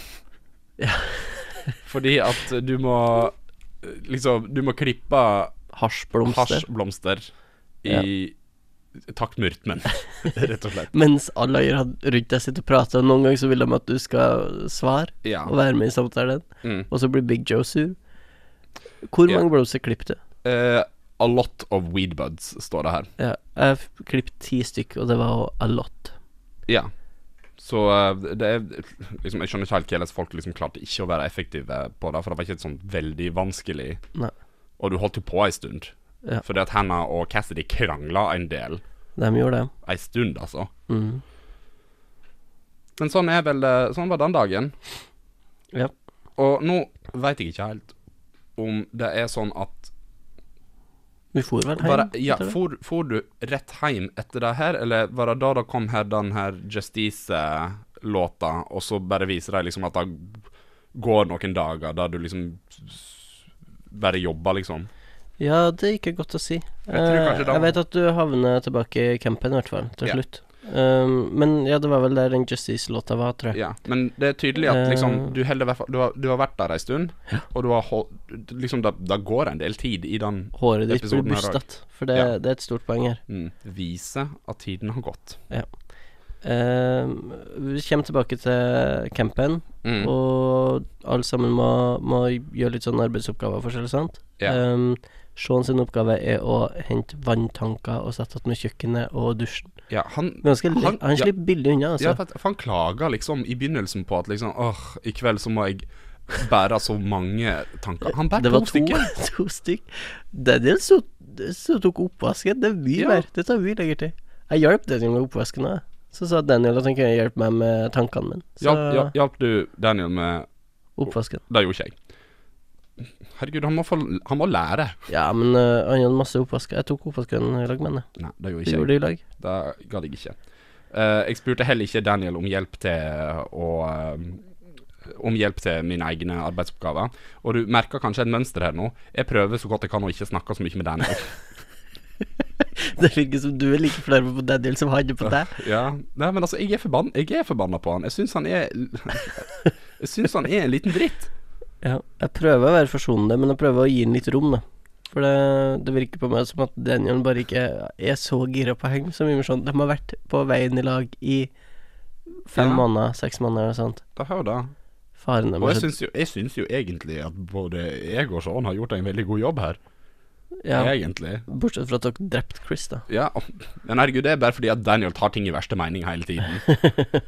Ja. fordi at du må eh, liksom Du må klippe Hasjblomster. hasjblomster i takt med rytmen, rett og slett. Mens alle rundt deg sitter og prater, og noen ganger så vil de at du skal svare Ja. og være med i samtalen, Mm. og så blir Big Joe sur. Hvor Ja. mange blomster klippet du? Eh, a lot of weed buds, står det her. Ja, jeg klippet ti stykk, og det var a lot. Ja. Så eh, det er liksom Jeg skjønner ikke helt hvordan folk liksom klarte ikke å være effektive på det, for det var ikke sånn veldig vanskelig. Nei. Og du holdt jo på ei stund. Ja. Fordi at Hannah og Cassidy krangla en del. De gjorde det. Ei stund, altså. Mm. Men sånn er vel Sånn var den dagen. Ja. Og nå veit jeg ikke helt om det er sånn at Vi for vel hjem? Bare, ja, for, for du rett hjem etter det her, eller var det da det kom her den her Justice-låta, og så bare viser de liksom at det går noen dager der du liksom bare jobber, liksom? Ja, det er ikke godt å si. Jeg Eh, jeg vet at du havner tilbake i campen, i hvert fall, til Ja. slutt. Um, men ja, det var vel der den Justice-låta var, tror jeg. Ja, men det er tydelig at liksom Eh. du, heller, du, har, du har vært der ei stund, og du har Liksom, det, da går en del tid i den Håret ditt blir bustet, for det, Ja. det er et stort poeng her. mm, Vise at tiden har gått. Um, vi kommer tilbake til campen, Mm. og alle sammen må, må gjøre litt sånn arbeidsoppgaver forskjellig, sant? Ja. Um, Sean sin oppgave er å hente vanntanker og sette attmed kjøkkenet og dusjen. Ja, han Ganske lett. Han- Han, ja. slipper billig unna, altså. Ja, for, han klager liksom i begynnelsen på at liksom Åh, i kveld så må jeg bære så mange tanker. Han bærer det var to to, stykker. to stykk. Daniel så, så tok oppvasken. Det er mye Ja. mer. Det tar mye lengre tid. Jeg hjalp Daniel med oppvasken òg. Så sa Daniel at han kunne hjelpe meg med tankene mine. Hjalp, hjalp du Daniel med oppvasken. Det gjorde ikke jeg. Herregud, han må, få, han må lære. Ja, men uh, han hadde masse oppvasker. Jeg tok oppvasken i lag med henne. Nei, det gjorde jeg ikke gjorde jeg. det i lag. Det gadd jeg ikke. Uh, jeg spurte heller ikke Daniel om hjelp til å eh, Om hjelp til mine egne arbeidsoppgaver. Og du merker kanskje et mønster her nå. Jeg prøver så godt jeg kan å ikke snakke så mye med Daniel. Det virker som du er like flau på Daniel som han er på deg. Ja, Nei, men altså, jeg er, forbann jeg er forbanna på han. Jeg syns han er Jeg syns han er en liten dritt. Ja, jeg prøver å være forsonende, men jeg prøver å gi den litt rom, da. For det, det virker på meg som at Daniel bare ikke er så gira på å henge så mye med sånn. De har vært på veien i lag i fem Ja. måneder, seks måneder og sånt. Det har jo det. Faren Og jeg syns jo, jeg syns jo egentlig at både jeg og Sean har gjort en veldig god jobb her. ja, Egentlig. Bortsett fra at dere drepte Chris, da. Ja, men herregud, det er bare fordi at Daniel tar ting i verste mening hele tiden.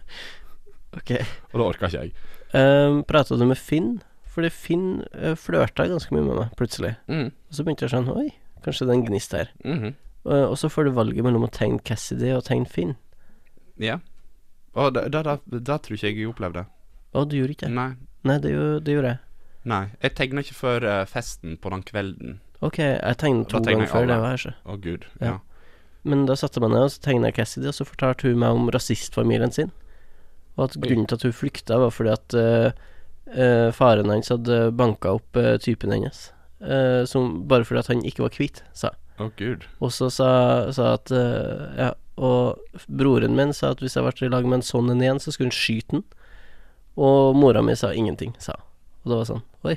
Ok. Og det orker ikke jeg. Um, Prata du med Finn? Fordi Finn uh, flørta ganske mye med meg, plutselig. Mm. Og så begynte jeg sånn Oi, kanskje det er en gnist her. mhm. Uh, og så får du valget mellom å tegne Cassidy og tegne Finn. Ja. Og det, det, det, det tror ikke jeg opplevde. Å, du gjorde ikke det? Nei. Nei, det, det gjorde jeg. Nei. Jeg tegna ikke før uh, festen på den kvelden. Ok, jeg tegna to ganger før alle. det var her, så. Å, gud. Ja. Ja. Men da satte jeg meg ned og så tegna Cassidy, og så fortalte hun meg om rasistfamilien sin. Og at grunnen til at hun flykta, var fordi at eh, eh, faren hans hadde banka opp eh, typen hennes. Eh, som, bare fordi at han ikke var hvit, sa. Å, gud. Og så sa, sa at eh, Ja, og broren min sa at hvis jeg ble i lag med en sånn en igjen, så skulle hun skyte den. Og mora mi sa ingenting, sa hun. Og det var sånn Oi,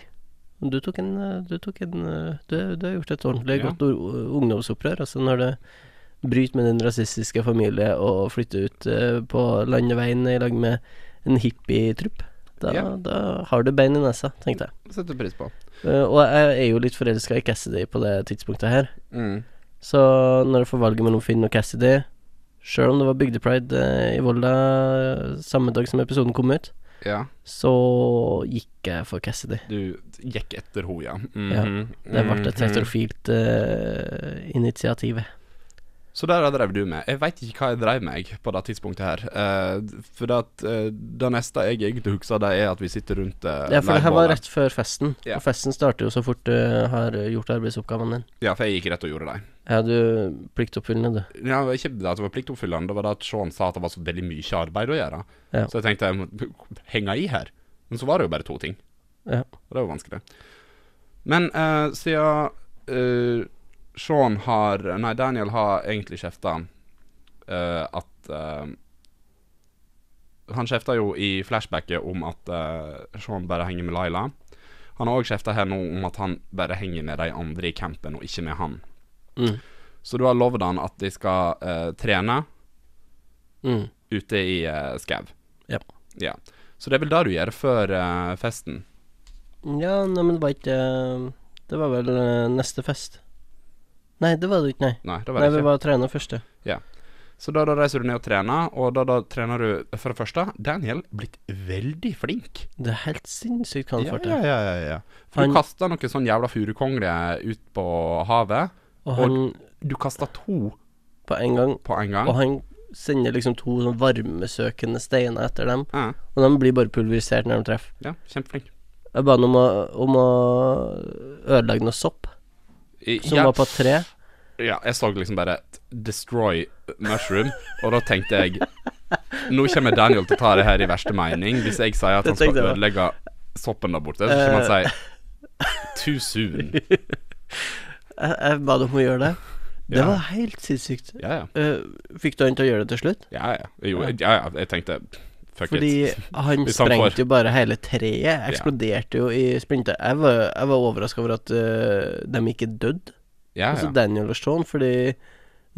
du tok en eh, Du tok en eh, Du, du har gjort et ordentlig Ja. godt ungdomsopprør. Altså når det bryter med din rasistiske familie og flytter ut eh, på landeveien i lag med en hippietrupp, da, yeah. da har du bein i nesa, tenkte jeg. Setter pris på. Uh, og jeg er jo litt forelska i Cassidy på det tidspunktet her. Mm. Så når jeg får valget mellom Finn og Cassidy Sjøl om det var bygdepride uh, i Volda eh, samme dag som episoden kom ut, Ja. så gikk jeg for Cassidy. Du gikk etter henne, ja. Ja, Mhm. Det ble et Mhm. heterofilt uh, initiativ. Så der drev du med. Jeg veit ikke hva jeg drev med på det tidspunktet her. Uh, for det, at, uh, det neste jeg egentlig husker, det er at vi sitter rundt uh, Ja, for det her var rett før festen. Yeah. Og festen starter jo så fort du har gjort arbeidsoppgavene dine. Ja, for jeg gikk rett og gjorde det. Ja, du pliktoppfyllende, du. Ja, ikke det at det var pliktoppfyllende, det var det at Sean sa at det var så veldig mye arbeid å gjøre. Ja. Så jeg tenkte jeg må henge i her. Men så var det jo bare to ting. Ja. Og det var vanskelig. Men siden Sean har Nei, Daniel har egentlig kjefta uh, at uh, Han kjefta jo i flashbacket om at uh, Sean bare henger med Laila. Han har òg kjefta her nå om at han bare henger med de andre i campen, og ikke med han. Mm. Så du har lovd han at de skal uh, trene Mm. ute i uh, skau. Ja. ja. Så det er vel det du gjør før eh, festen? Ja, nei, men det var ikke eh, Det var vel eh, neste fest. Nei, det var det ikke, nei. Nei, det var Nei, det vi ikke. var trener første. Så da, da reiser du ned og trener, og da, da trener du For det første, Daniel blitt veldig flink. Det er helt sinnssykt hva han Ja, får til. ja, ja, ja, ja. For Han- du kasta noen sånn jævla furukongle ut på havet. Og han Du kasta to på en gang på en gang. Og han sender liksom to sånn varmesøkende steiner etter dem, Ja, og de blir bare pulverisert når de treffer. ja, kjempeflink. Jeg ba ham om om å ødelegge noe sopp som ja, var på tre. Ja, jeg så liksom bare 'destroy mushroom', og da tenkte jeg Nå kommer Daniel til å ta det her i verste mening. Hvis jeg sier at han skal ødelegge soppen der borte, så kommer han si 'too soon'. Jeg, jeg ba dem om å gjøre det. Det Ja. var helt sinnssykt. Ja, ja. Eh, fikk du han til å gjøre det til slutt? Ja, ja. Jo, ja, ja. Jeg tenkte fuck Fordi it. han sprengte jo bare hele treet. Eksploderte jo i sprinter. Jeg var, jeg var overraska over at uh, de ikke døde. Ja, Altså. Daniel og Sean, fordi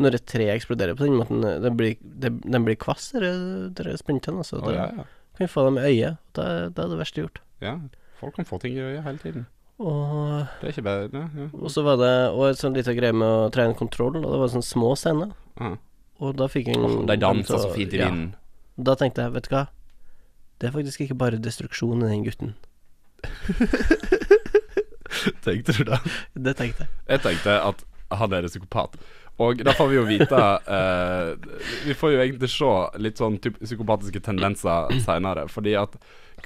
når et tre eksploderer på den måten, den blir, det, de blir kvass, de splintene. Altså. Oh, ja, ja. kan få dem i øyet. Da, da er det verste gjort. ja. Folk kan få ting i øyet hele tiden. Og, Det er ikke bedre, ja, ja. og så var det Og et sånn lite greie med å trene kontroll, og det var sånne små scener. Aha. Og da fikk jeg Åh, De dansa så fint i vinden. Da tenkte jeg, vet du hva Det er faktisk ikke bare destruksjon i den gutten. Tenkte du det? Det tenkte jeg. Jeg tenkte at han er en psykopat. Og da får vi jo vite eh, Vi får jo egentlig se litt sånn typ psykopatiske tendenser seinere. Fordi at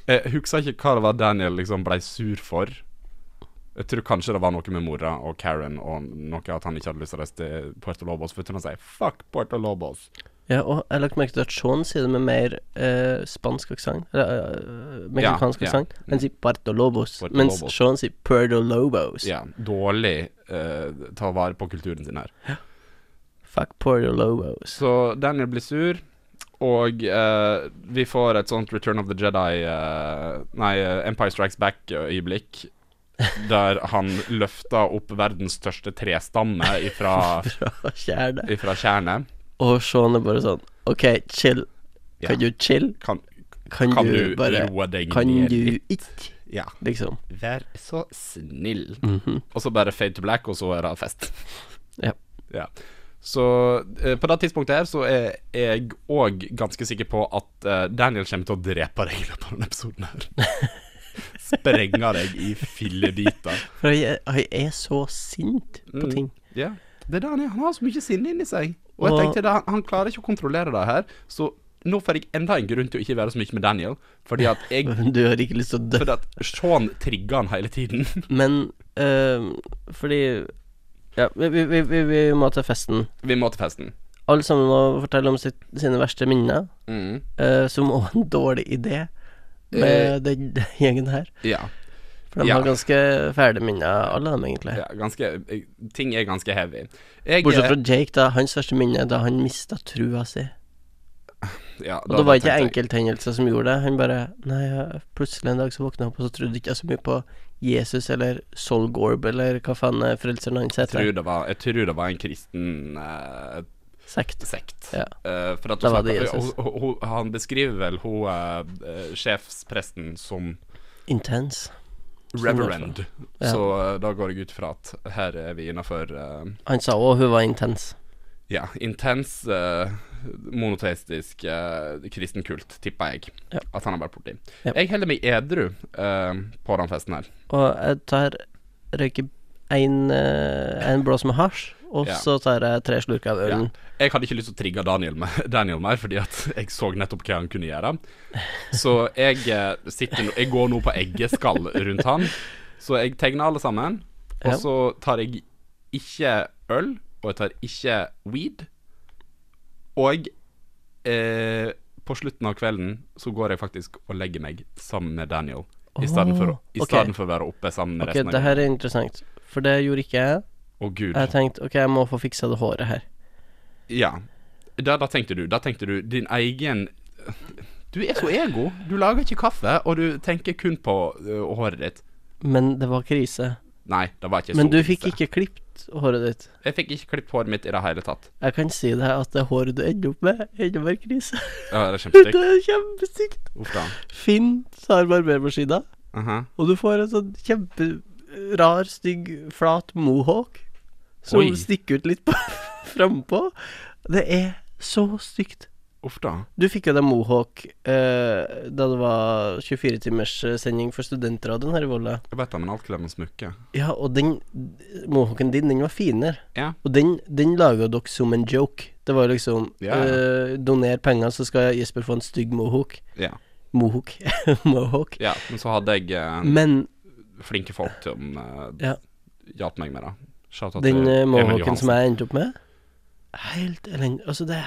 Jeg husker ikke hva det var Daniel liksom blei sur for. Jeg tror kanskje det var noe med mora og Karen og noe at han ikke hadde lyst til å reise til Puerto Lobos. For jeg tror han sier 'fuck Puerto Lobos'. Ja, og jeg har lagt merke til at Sean sier det med mer eh, spansk aksent. Eller eh, meksikansk Ja, ja. aksent. Han sier Puerto Lobos, Puerto mens. Sean sier Puerto Lobos. Ja, dårlig eh, ta vare på kulturen sin her. Fuck Puerto Lobos. Så Daniel blir sur, og eh, vi får et sånt Return of the Jedi eh, Nei, eh, Empire Strikes Back-øyeblikk. Der han løfter opp verdens største trestamme ifra, Fra ifra tjernet. Og Sean er bare sånn OK, chill. Ja. Kan du chill? Kan, Kan, kan du, du bare roe deg Kan ned du ikke? Ja. Liksom. Vær så snill. Mhm. Og så bare fade to black, og så er det fest. Ja. ja. Så eh, på det tidspunktet her så er jeg òg ganske sikker på at eh, Daniel kommer til å drepe deg i løpet av denne episoden her. Sprenge deg i fillebiter. For jeg, jeg er så sint på Mm. ting. Ja. Det er det han er. Han har så mye sinne inni seg. Og jeg tenkte han, han klarer ikke å kontrollere det her, så nå får jeg enda en grunn til å ikke være så mye med Daniel, fordi at jeg Du har ikke lyst til å dø. Fordi at Sean trigger han hele tiden. Men eh, fordi Ja, vi, vi, vi, vi, må til festen. Vi må til festen. Alle sammen må fortelle om sitt, sine verste minner, Mm. eh, som òg en dårlig idé med uh, den gjengen her. Ja. For de Ja. har ganske fæle minner, alle dem, egentlig. ja ganske, ting er ganske heavy. Jeg, Bortsett fra Jake, da. Hans første minne da han mista trua si. ja, Og det var ikke enkelthendelser som gjorde det. Han bare Nei, jeg- plutselig en dag så våkna jeg opp, og så trodde ikke jeg så mye på Jesus eller Solgorb eller hva faen er frelseren hans Jeg heter. tror det var, jeg tror det var en kristen uh, Sekt. sekt. Ja. Uh, for at hun snakker- hun- hun- Han beskriver vel hun uh, sjefspresten som Intense. Reverend, Ja. så eh, da går jeg ut fra at her er vi innafor Han sa òg hun var intens. ja, intens uh, monoteistisk uh, kristen kult, tipper jeg Ja. at han har vært borti. Ja. Jeg holder meg edru eh, på den festen her. Og jeg tar røyker en, eh, en blås med hasj, og Ja. så tar jeg tre slurker av ølen. Jeg hadde ikke lyst til å trigge Daniel, med, Daniel mer, fordi at jeg så nettopp hva han kunne gjøre. Så jeg eh, sitter Jeg går nå på eggeskall rundt han. Så jeg tegner alle sammen. Og Ja. så tar jeg ikke øl, og jeg tar ikke weed. Og eh, på slutten av kvelden så går jeg faktisk og legger meg sammen med Daniel. I stedet for, å- i ok. stedet for å være oppe sammen med Ok, resten det her er interessant, for det gjorde ikke jeg. Å, gud. Jeg tenkte ok, jeg må få fiksa det håret her. Ja. Da, da tenkte du Da tenkte du din egen Du er så ego. Du lager ikke kaffe, og du tenker kun på uh, håret ditt. Men det var krise. Nei, det var ikke Men så du fikk krise. ikke klipt håret ditt. Jeg fikk ikke klipt håret mitt i det hele tatt. Jeg kan si deg at det håret du ender opp med, er enda mer krise. Ja, det er Det er kjempestygt. Uff da. Finn tar barbermaskina, Aha. og du får en sånn kjemperar, stygg, flat mohawk som Oi. stikker ut litt på frampå. Det er så stygt. Uff da. Du fikk jo deg mohawk eh, da det var 24-timers sending for studentradioen her i Volda. Jeg vet da, men alt kler med smykke. Ja, og den mohawken din, den var finere. Ja. Og den, den laga dere som en joke. Det var liksom Ja, ja. eh, Doner penger, så skal Jesper få en stygg mohawk. Ja. Mohawk. mohawk. ja. Men så hadde jeg eh, Men flinke folk som uh, Ja. hjalp meg med det. Den uh, mohawken som jeg endte opp med Helt elendig. Altså, det,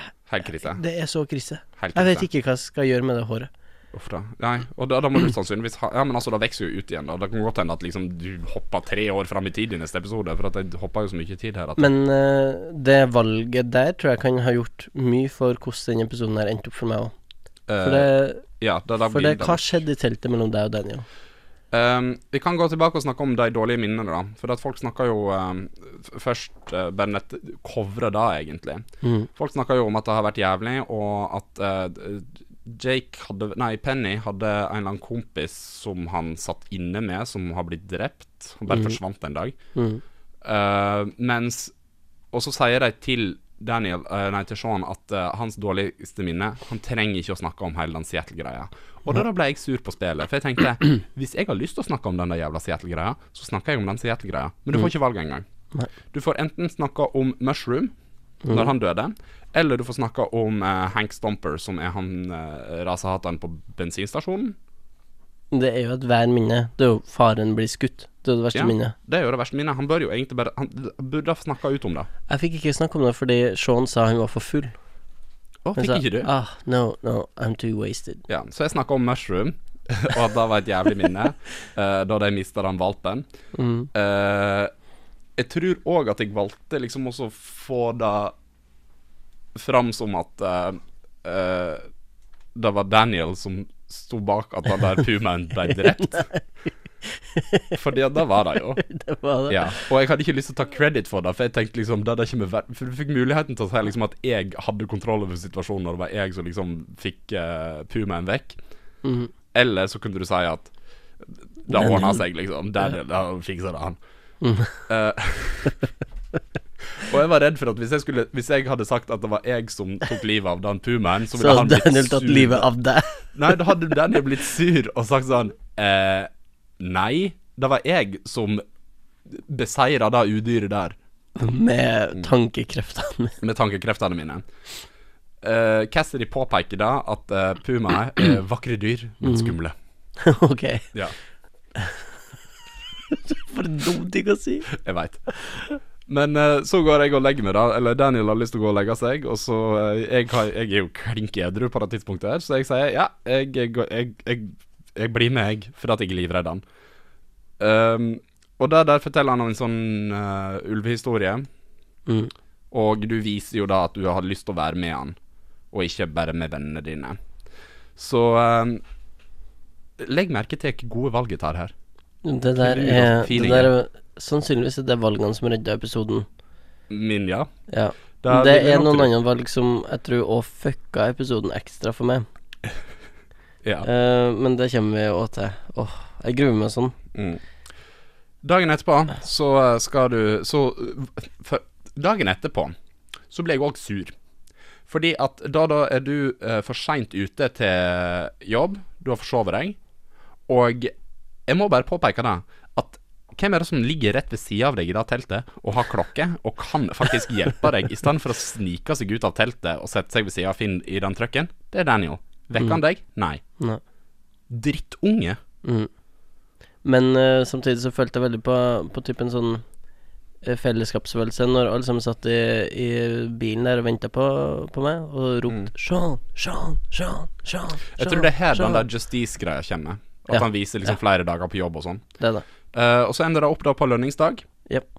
det er så krise. Jeg vet ikke hva jeg skal gjøre med det håret. Uff da. Nei, og da, da må du sannsynligvis ha Ja, men altså, da vokser jo ut igjen, da. Det kan godt hende at liksom du hopper tre år fram i tid i neste episode, for at jeg hopper jo så mye tid her at Men uh, det valget der tror jeg kan ha gjort mye for hvordan den episoden her endte opp for meg òg. For, det, Ja, da, da for det, hva skjedde i teltet mellom deg og Daniel? Ehm, vi kan gå tilbake og snakke om de dårlige minnene, da. For at folk snakker jo um, først uh, Bennett covrer covre da, egentlig. Mm. Folk snakker jo om at det har vært jævlig, og at uh, Jake hadde Nei, Penny hadde en eller annen kompis som han satt inne med, som har blitt drept. Han bare mm. forsvant en dag. Mm. Uh, mens Og så sier de til Daniel, nei, til Sean at hans dårligste minne Han trenger ikke å snakke om hele den Seattle-greia. Og da, da ble jeg sur på spillet, for jeg tenkte hvis jeg har lyst til å snakke om den der jævla Seattle-greia, så snakker jeg om den Seattle-greia. Men du får ikke valget engang. Du får enten snakke om Mushroom, når han døde, eller du får snakke om uh, Hank Stomper, som er han uh, rasehateren på bensinstasjonen. Det er jo et hver minne. Det er jo faren blir skutt. Det er jo det verste Ja. minnet. Det er jo det verste minnet. Han bør jo egentlig bare Han burde ha snakka ut om det. Jeg fikk ikke snakke om det fordi Sean sa han var for full. Å, fikk ikke du? Ah, no, no, I'm too wasted. Ja, så jeg snakka om Mushroom, og at det var et jævlig minne uh, da de mista den valpen. Mm. Uh, jeg tror òg at jeg valgte liksom også å få det fram som at uh, det var Daniel som sto bak at den der pumaen ble drept. Fordi da det var det jo. Det var det. Ja, og jeg hadde ikke lyst til å ta credit for det, for jeg tenkte liksom det hadde ikke med For du fikk muligheten til å si liksom at jeg hadde kontroll over situasjonen, og det var jeg som liksom fikk uh, pumaen vekk. Mm. Eller så kunne du si at det ordna seg, liksom. Der, ja, fiksa det, han. Mm. Uh, og jeg var redd for at hvis jeg, skulle, hvis jeg hadde sagt at det var jeg som tok livet av den pumaen, så Så ville han hadde blitt Daniel tatt livet av deg. Nei, da hadde Daniel blitt sur og sagt sånn eh, Nei, det var jeg som beseira det udyret der Med tankekreftene. med tankekreftene mine. Uh, Cassidy påpeker da at uh, puma er vakre dyr, men skumle. ok. Ja, For en dum ting å si. jeg veit. Men uh, så går jeg og legger meg, da. Eller Daniel har lyst til å gå og legge seg. Og så uh, jeg, har, jeg er jo klink edru på det tidspunktet her, så jeg sier ja, jeg, jeg, jeg, jeg, blir med, jeg, fordi at jeg er livredd han. Um, og der, der forteller han om en sånn uh, ulvehistorie. Mm. Og du viser jo da at du har lyst til å være med han, og ikke bare med vennene dine. Så um, legg merke til hvilke gode valg jeg tar her. Det der er Det der er sannsynligvis er det valgene som redda episoden. Min, ja. Ja. Det vil jeg er noen andre valg som jeg tror òg fucka episoden ekstra for meg. Ja. Uh, men det kommer vi òg til. Åh, jeg gruer meg sånn. Mm. Dagen etterpå så skal du Så Dagen etterpå så ble jeg òg sur. Fordi at da, da er du uh, for seint ute til jobb. Du har forsovet deg. Og jeg må bare påpeke det at hvem er det som ligger rett ved sida av deg i det teltet og har klokke, og kan faktisk hjelpe deg, i stedet for å snike seg ut av teltet og sette seg ved sida av Finn i den trucken? Det er Daniel. Vekker han deg? Nei. Nei. Drittunge. Mm. Men uh, samtidig så følte jeg veldig på, på typen sånn eh, fellesskapsfølelse når alle sammen satt i, i bilen der og venta på, på meg og ropte 'Sean, Sean, Sean, Sean'. Mm. Jeg tror det er her den der Justice-greia kommer. At Ja. han viser liksom flere dager på jobb og sånn. Det da. det. Eh, og så ender det opp da på lønningsdag. Jep.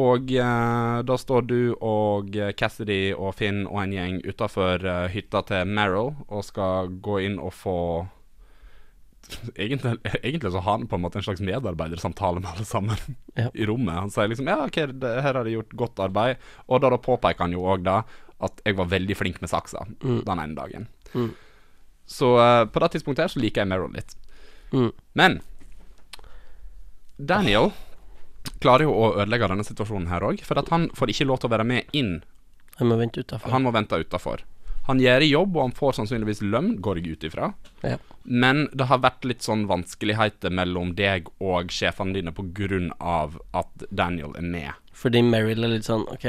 Og eh, da står du og eh, Cassidy og Finn og en gjeng utafor hytta til Merrill og skal gå inn og få Egentlig, egentlig så har han på en måte en slags medarbeidersamtale med alle sammen Ja. i rommet. Han sier liksom 'Ja, ok, det, her har de gjort godt arbeid'. Og da, da påpeker han jo òg da at jeg var veldig flink med saksa den ene dagen. Mm. Så eh, på det tidspunktet her så liker jeg Merrill litt. Mm. Men Daniel klarer jo å ødelegge denne situasjonen her òg, for at han får ikke lov til å være med inn. Han må vente utafor. Han må vente utafor. Han gjør jobb, og han får sannsynligvis lønn, går jeg ut ifra. Ja. Men det har vært litt sånn vanskeligheter mellom deg og sjefene dine av at Daniel er med. Fordi Meryl er litt sånn OK,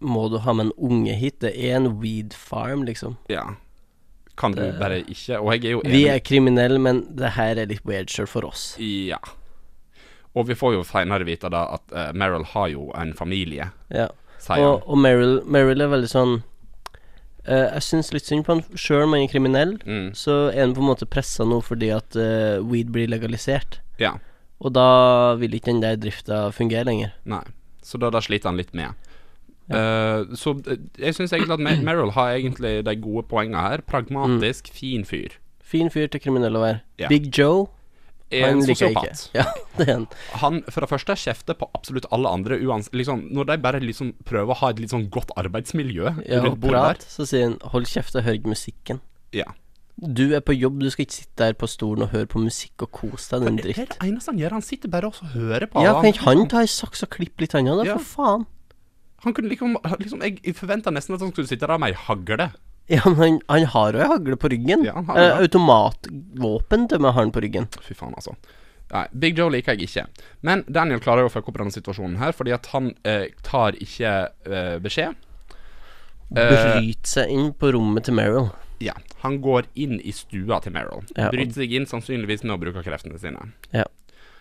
må du ha med en unge hit? Det er en weed farm, liksom. Ja. Kan du bare ikke Og jeg er jo enig. Vi er kriminelle, men det her er litt weird sjøl for oss. Ja. Og vi får jo senere vite da at uh, Meryl har jo en familie, Ja. sier Og, han. og Meryl, Meryl er veldig sånn uh, Jeg syns litt synd på han sjøl om han er kriminell. Mm. Så er han på en måte pressa nå fordi at uh, weed blir legalisert. Ja. Og da vil ikke den der drifta fungere lenger. Nei. Så da, da sliter han litt med. Eh, så eh, jeg syns egentlig at Mer- Meryl har egentlig de gode poengene her. Pragmatisk, fin fyr. Fin fyr til kriminell å være. Ja. Big Joe, Er han en sosiopat. Ja, han. For det første kjefter på absolutt alle andre, uans liksom, når de bare liksom prøver å ha et litt sånn godt arbeidsmiljø Ja, rundt bordet prat, så sier han 'hold kjeft og hør ikke musikken'. Ja. Du er på jobb, du skal ikke sitte der på stolen og høre på musikk og kose deg, din Det er det eneste han gjør. Han sitter bare og hører på. Ja, kan ikke han ta ei saks og klippe litt òg, da, Ja. for faen? Han kunne liksom, liksom Jeg forventa nesten at han skulle sitte der med ei hagle. Ja, men han, han har jo ei hagle på ryggen. Ja, han har eh, automatvåpen til og med har han på ryggen. Fy faen, altså. Nei, Big Joe liker jeg ikke. Men Daniel klarer jo å fucke opp denne situasjonen her, fordi at han eh, tar ikke eh, beskjed. Eh, Bryter seg inn på rommet til Meryl. Ja. Han går inn i stua til Meryl. Ja, og- Bryter seg inn sannsynligvis med å bruke kreftene sine. Ja.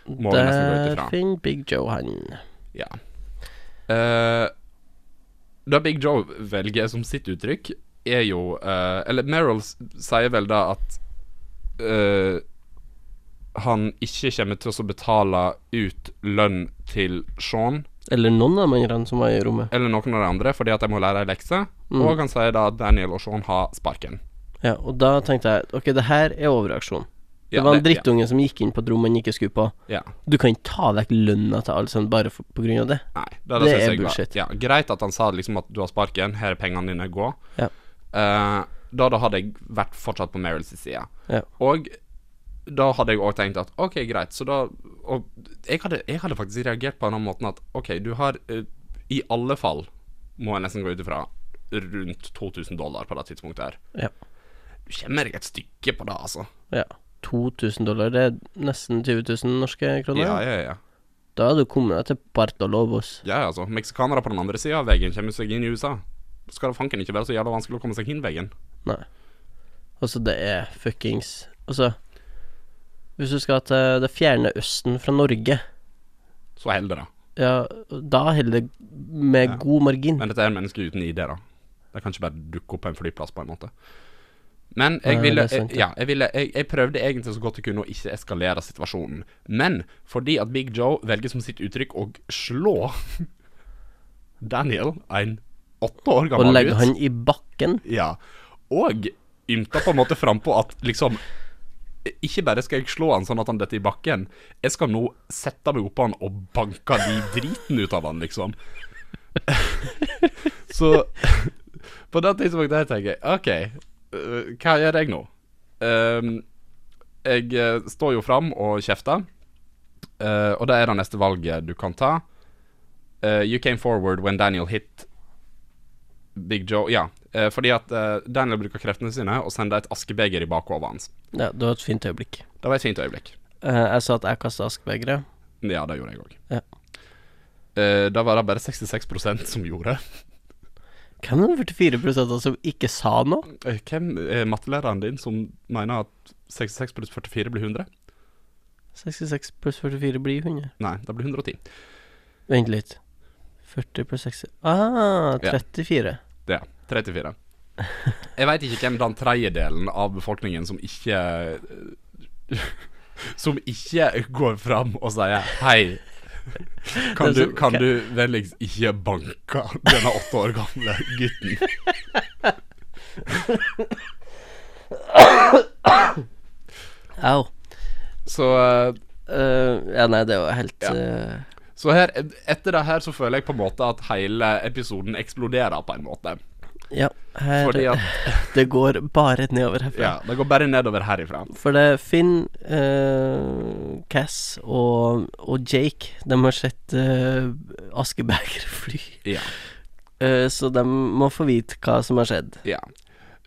Må vi nesten gå ut Der ifra. finner Big Joe han. Ja. Eh, da Big Joe velger som sitt uttrykk, er jo uh, Eller Meryl sier vel da at uh, han ikke kommer til å betale ut lønn til Sean Eller noen av andre som var i rommet. eller noen av de andre fordi at de må lære ei lekse. Mm. Og han sier da at Daniel og Sean har sparken. Ja, og da tenkte jeg ok, det her er overreaksjon. Det Ja, var en drittunge som gikk inn på et rom han ikke skulle på. Ja. Du kan ikke ta vekk lønna til alle sammen bare for, på grunn av det. Nei, det, Det det er bullshit. Ja, greit at han sa liksom at du har sparken, her er pengene dine, gå. Ja. Eh, da, da hadde jeg vært fortsatt på Meryls side. Ja. Og da hadde jeg òg tenkt at ok, greit, så da Og jeg hadde, jeg hadde faktisk reagert på den måten at ok, du har uh, i alle fall, må jeg nesten gå ut ifra, rundt 2000 dollar på det tidspunktet her. Ja. Du kommer deg et stykke på det, altså. ja. 2000 dollar, det er nesten 20 000 norske kroner. Ja, ja, ja. Da hadde du kommet deg til Bartolobos. Ja, altså. Meksikanere på den andre sida av veggen kommer seg inn i USA. Skal det fanken ikke være så jævla vanskelig å komme seg hin veien. Nei. Altså, det er fuckings Altså, hvis du skal til det fjerne østen fra Norge, Så holder det. ja, da holder det med Ja. god margin. Men dette er mennesker uten ID, da. De kan ikke bare dukke opp på en flyplass, på en måte. Men jeg ville, det jeg, ja, jeg, ville jeg, jeg prøvde egentlig så godt jeg kunne å ikke eskalere situasjonen. Men fordi at Big Joe velger som sitt uttrykk å slå Daniel, en åtte år Og gammel legge gutt han i bakken. Ja. Og ymta på en måte frampå at liksom Ikke bare skal jeg slå han sånn at han detter i bakken, jeg skal nå sette meg oppå han og banke de driten ut av han, liksom. Så på det tidspunktet tenker jeg OK, øh, hva gjør jeg nå? Ehm, jeg øh, står jo fram og kjefter, uh, og det er det neste valget du kan ta. Uh, you came forward when Daniel hit Big Joe Ja, eh, fordi at eh, Daniel bruker kreftene sine og sender et askebeger i bakhodet hans. Ja, det var et fint øyeblikk. Det var et fint øyeblikk. Eh, jeg sa at jeg kasta askebegeret. Ja, det gjorde jeg òg. Ja. Eh, da var det bare 66% som gjorde. Hvem er de 44% som ikke sa noe? Hvem er mattelæreren din som mener at 66 pluss 44 blir 100? 66 pluss 44 blir 100. Nei, det blir 110. Vent litt. 40 pluss 60 Ah, 34. Ja, 34. Jeg veit ikke hvem den tredjedelen av befolkningen som ikke Som ikke går fram og sier hei. Kan er du, kan du vennligst ikke banke denne åtte år gamle gutten? Au. Så, Eh, ja, nei, det var helt Ja. eh, så her, etter det her så føler jeg på en måte at hele episoden eksploderer på en måte. Ja, her at Det går bare nedover herfra. Ja, det går bare nedover herifra. For det er Finn, eh, Cass og, og Jake De har sett uh, askebeger fly. Ja. Eh, så de må få vite hva som har skjedd. Ja.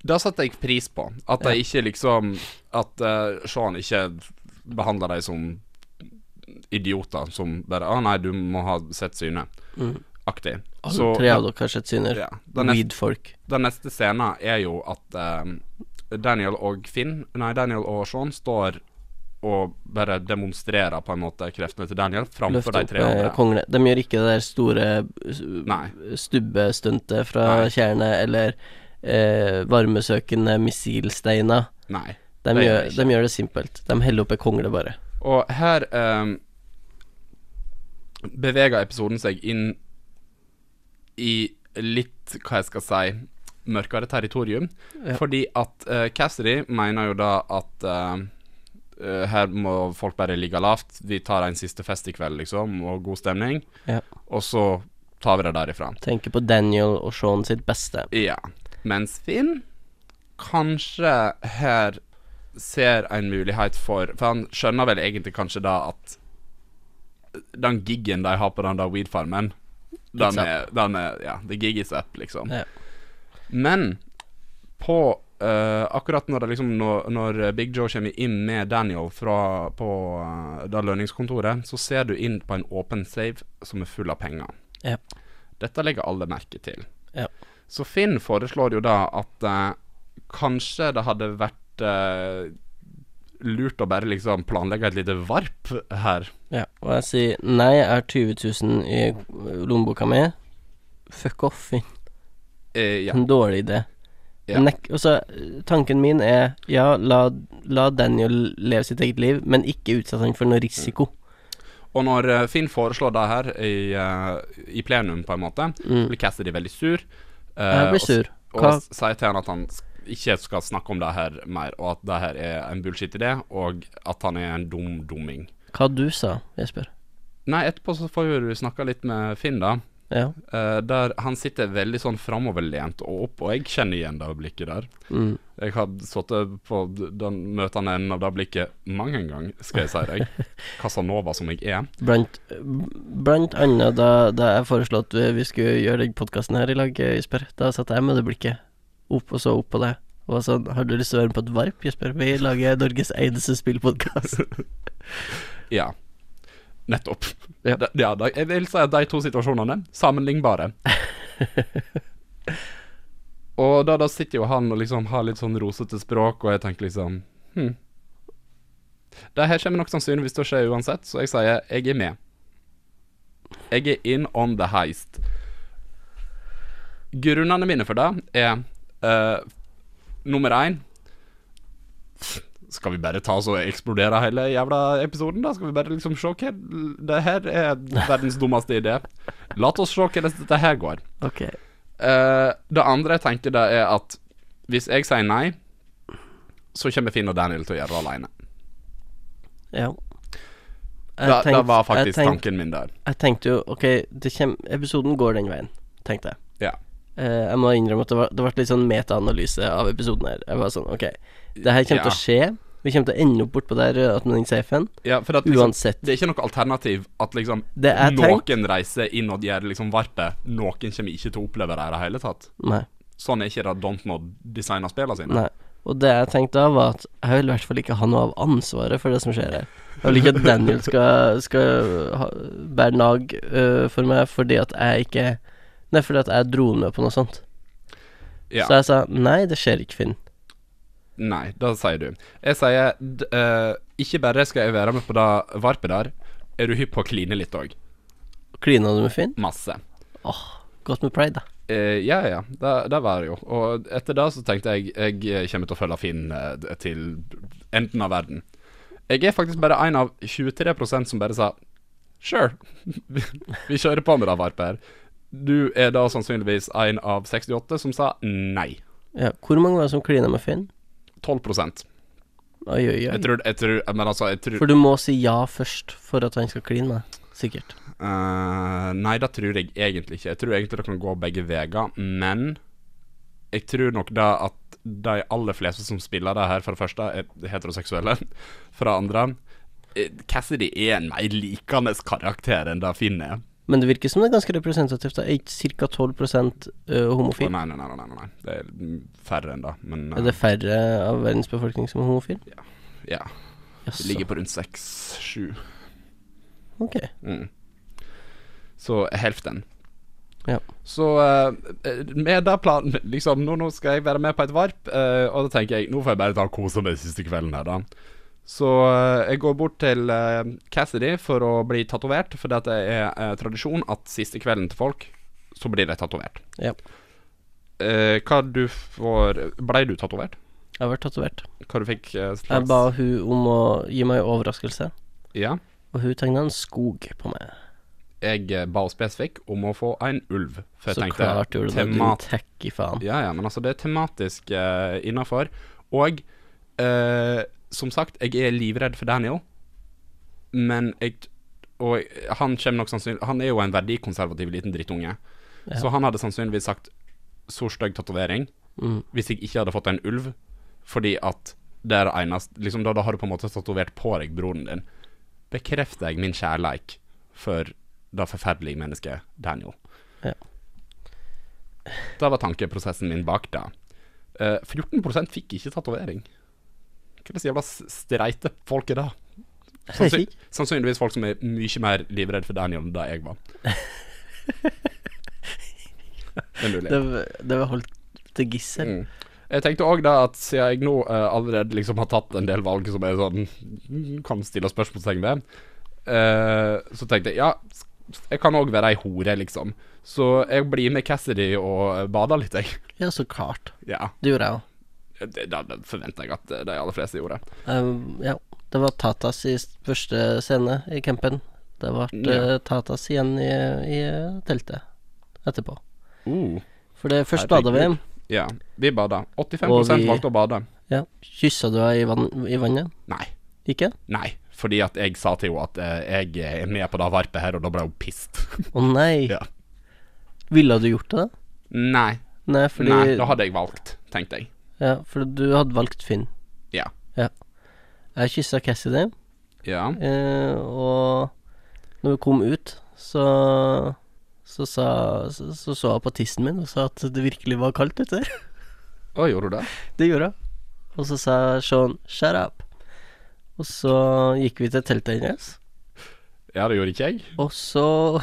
Det satte jeg pris på. At de ikke liksom At uh, Sean ikke behandler dem som idioter som bare 'Å nei, du må ha sett synet'. Mm. Aktig. Alle Så tre av dere har sett syner. ja, den, Weed-folk. den neste scenen er jo at eh, Daniel og Finn Nei, Daniel og Sean står og bare demonstrerer på en måte kreftene til Daniel framfor de tre eh, andre. De gjør ikke det der store stubbestuntet fra Nei. tjernet eller eh, varmesøkende missilsteiner. Nei. De, Det gjør de gjør det simpelt. De heller opp ei kongle, bare. Og her eh, beveger episoden seg inn i litt, hva jeg skal si, mørkere territorium. Ja. Fordi at uh, Cassidy mener jo da at uh, her må folk bare ligge lavt. Vi tar en siste fest i kveld, liksom, og god stemning. Ja. Og så tar vi det derifra. Tenker på Daniel og Sean sitt beste. Ja. Mens Finn kanskje her ser en mulighet for For han skjønner vel egentlig kanskje da at den giggen de har på den der weed-farmen, den er, den er Ja, the gig is up, liksom. Ja. Men på uh, akkurat når, det liksom, når, når Big Joe kommer inn med Daniel fra, på uh, det lønningskontoret, så ser du inn på en åpen save som er full av penger. Ja. Dette legger alle merke til. Ja. Så Finn foreslår jo da at uh, kanskje det hadde vært lurt å bare liksom planlegge et lite varp her. Ja, og jeg sier nei, jeg har 20 000 i lommeboka mi. Fuck off, Finn. Eh, ja. En dårlig idé. Ja. Nek og så, eh, tanken min er ja, la, la Daniel leve sitt eget liv, men ikke utsette han for noe risiko. Og når eh, Finn foreslår det her i, eh, i plenum, på en måte, Mm. blir Cassidy veldig sur. eh, Jeg blir og sur. Og, og sier til han at han s- ikke skal snakke om det her mer, og at det her er en bullshit-idé, og at han er en dum dumming. Hva du sa, Jesper? Nei, etterpå så får du snakka litt med Finn, da. Ja. Uh, der han sitter veldig sånn framoverlent og opp, og jeg kjenner igjen det blikket der. Mm. Jeg har sittet på den møtende enden av det blikket mange ganger, skal jeg si deg. Casanova som jeg er. Blant, blant annet da, da jeg foreslo at vi, vi skulle gjøre den podkasten her i lag, Jesper, da satt jeg med det blikket opp og så opp på det. Og sånn Har du lyst til å være med på et varp, Jesper? Vi lager Norges eneste spillpodkast. Ja. Nettopp. Ja. De, ja, de, jeg vil si at de to situasjonene sammenlignbare. Og da, da sitter jo han og liksom har litt sånn rosete språk, og jeg tenker liksom Hm. Det her kommer nok sannsynligvis til å skje uansett, så jeg sier jeg er med. Jeg er in on the heist. Grunnene mine for det er eh, nummer én Skal vi bare ta oss og eksplodere hele jævla episoden, da? Skal vi bare liksom se hva Det her er verdens dummeste idé. La oss se hvordan dette her går. Ok. Uh, det andre jeg tenker, det er at hvis jeg sier nei, så kommer Finn og Daniel til å gjøre det alene. Ja. Det, det var faktisk tenkt, tanken min der. Jeg tenkte jo Ok, det kjem, episoden går den veien, tenkte jeg. Ja. Eh, jeg må innrømme at det, har vært litt sånn metaanalyse av episoden her. Jeg var sånn Ok, det her kommer til å skje. Vi kommer til å ende opp bortpå der eh, at med den safen. Ja, for at liksom, Uansett. det er ikke noe alternativ at liksom noen tenkt. reiser inn og gjør liksom varpet. Noen kommer ikke til å oppleve det i det hele tatt. Nei. Sånn er ikke det Dontnod designer spillene sine. Nei. Og det jeg tenkte da, var at jeg vil i hvert fall ikke ha noe av ansvaret for det som skjer her. Jeg vil ikke at Daniel skal, skal bære nag uh, for meg fordi at jeg ikke Nei, fordi at jeg dro med på noe sånt. Ja. Så jeg sa nei, det skjer ikke, Finn. Nei, det sier du. Jeg sier eh, ikke bare skal jeg være med på det varpet der, er du hypp på å kline litt òg? Klina du med Finn? Masse. Åh, Godt med pride, da. Uh, ja, ja, det, det var det jo. Og etter det så tenkte jeg jeg kommer til å følge Finn uh, til enden av verden. Jeg er faktisk bare en av 23% som bare sa Sure, vi, vi kjører på med det varpet her. Du er da sannsynligvis en av 68 som sa nei. Ja, Hvor mange var det som klina med Finn? 12 Oi, oi, oi. Jeg tror, jeg tror Men altså, jeg tror For du må si ja først for at han skal kline med. Sikkert. Uh, nei, det tror jeg egentlig ikke. Jeg tror egentlig det kan gå begge veier, men jeg tror nok da at de aller fleste som spiller det her, for det første, er heteroseksuelle. For det andre eh, Cassidy er en mer likende karakter enn det Finn er. Men det virker som det er ganske representativt. Det Er ikke ca. 12 øh, homofil? nei, nei, nei, nei, nei. Det er færre enn det, men uh, Er det færre av verdens befolkning som er homofil? ja. Det ligger på rundt seks-sju. Ok. Mm. Så helften. Ja. Så uh, med det planen Liksom, nå, nå skal jeg være med på et varp, uh, og da tenker jeg nå får jeg bare ta og kose meg siste kvelden her, da. Så eh, jeg går bort til eh, Cassidy for å bli tatovert, for det er eh, tradisjon at siste kvelden til folk, så blir de tatovert. Ja. Eh, hva du får Blei du tatovert? Jeg har vært tatovert. Hva du fikk eh, Jeg ba hun om å gi meg en overraskelse, Ja. og hun tegna en skog på meg. Jeg ba spesifikk om å få en ulv. For jeg Så tenkte klart gjorde du det, temat tacky faen. Ja, ja, men altså, det er tematisk uh, innafor. Og eh, som sagt, jeg er livredd for Daniel, men jeg Og han kommer nok sannsynlig Han er jo en verdikonservativ liten drittunge, Ja. så han hadde sannsynligvis sagt så stygg tatovering Mm. hvis jeg ikke hadde fått en ulv, fordi at det er det eneste Liksom, da, da har du på en måte tatovert på deg broren din. Bekrefter jeg min kjærleik for det forferdelige mennesket Daniel. Ja. Det var tankeprosessen min bak det. Uh, 14% fikk ikke tatovering. Slags jævla streite folk er det? Sannsyn sannsynligvis folk som er mye mer livredd for Daniel enn det jeg var. Det er mulig. Det, det var holdt til gissel. Mm. Jeg tenkte òg da at siden jeg nå uh, allerede liksom har tatt en del valg som jeg sånn mm, kan stille spørsmålstegn ved, uh, så tenkte jeg ja, jeg kan òg være ei hore, liksom. Så jeg blir med Cassidy og eh, bader litt, jeg. Ja, så klart. Ja. Det gjorde jeg òg. Det, det, det forventer jeg at de aller fleste gjorde. Um, ja. Det var Tatas i første scene i campen. Det ble Ja. eh, Tatas igjen i, i teltet etterpå. Uh, For det først bada vi. Ja, vi bada. 85 Og vi- valgte å bade. Ja. Kyssa du henne i, vann, i vannet? Nei. Ikke? Nei. Fordi at jeg sa til henne at eh, jeg er med på det varpet her, og da ble hun pissed. Å nei. Ja. Ville du gjort det? Nei. Nei, fordi Nei, da hadde jeg valgt, tenkte jeg. Ja, for du hadde valgt Finn. Ja. ja. Jeg kyssa Cassidy, Ja. eh, og når vi kom ut, så så sa så, så så jeg på tissen min og sa at det virkelig var kaldt ute. Å, gjorde du det? Det gjorde jeg. Og så sa Sean 'shut up'. Og så gikk vi til teltet hennes, Ja, det gjorde ikke jeg. og så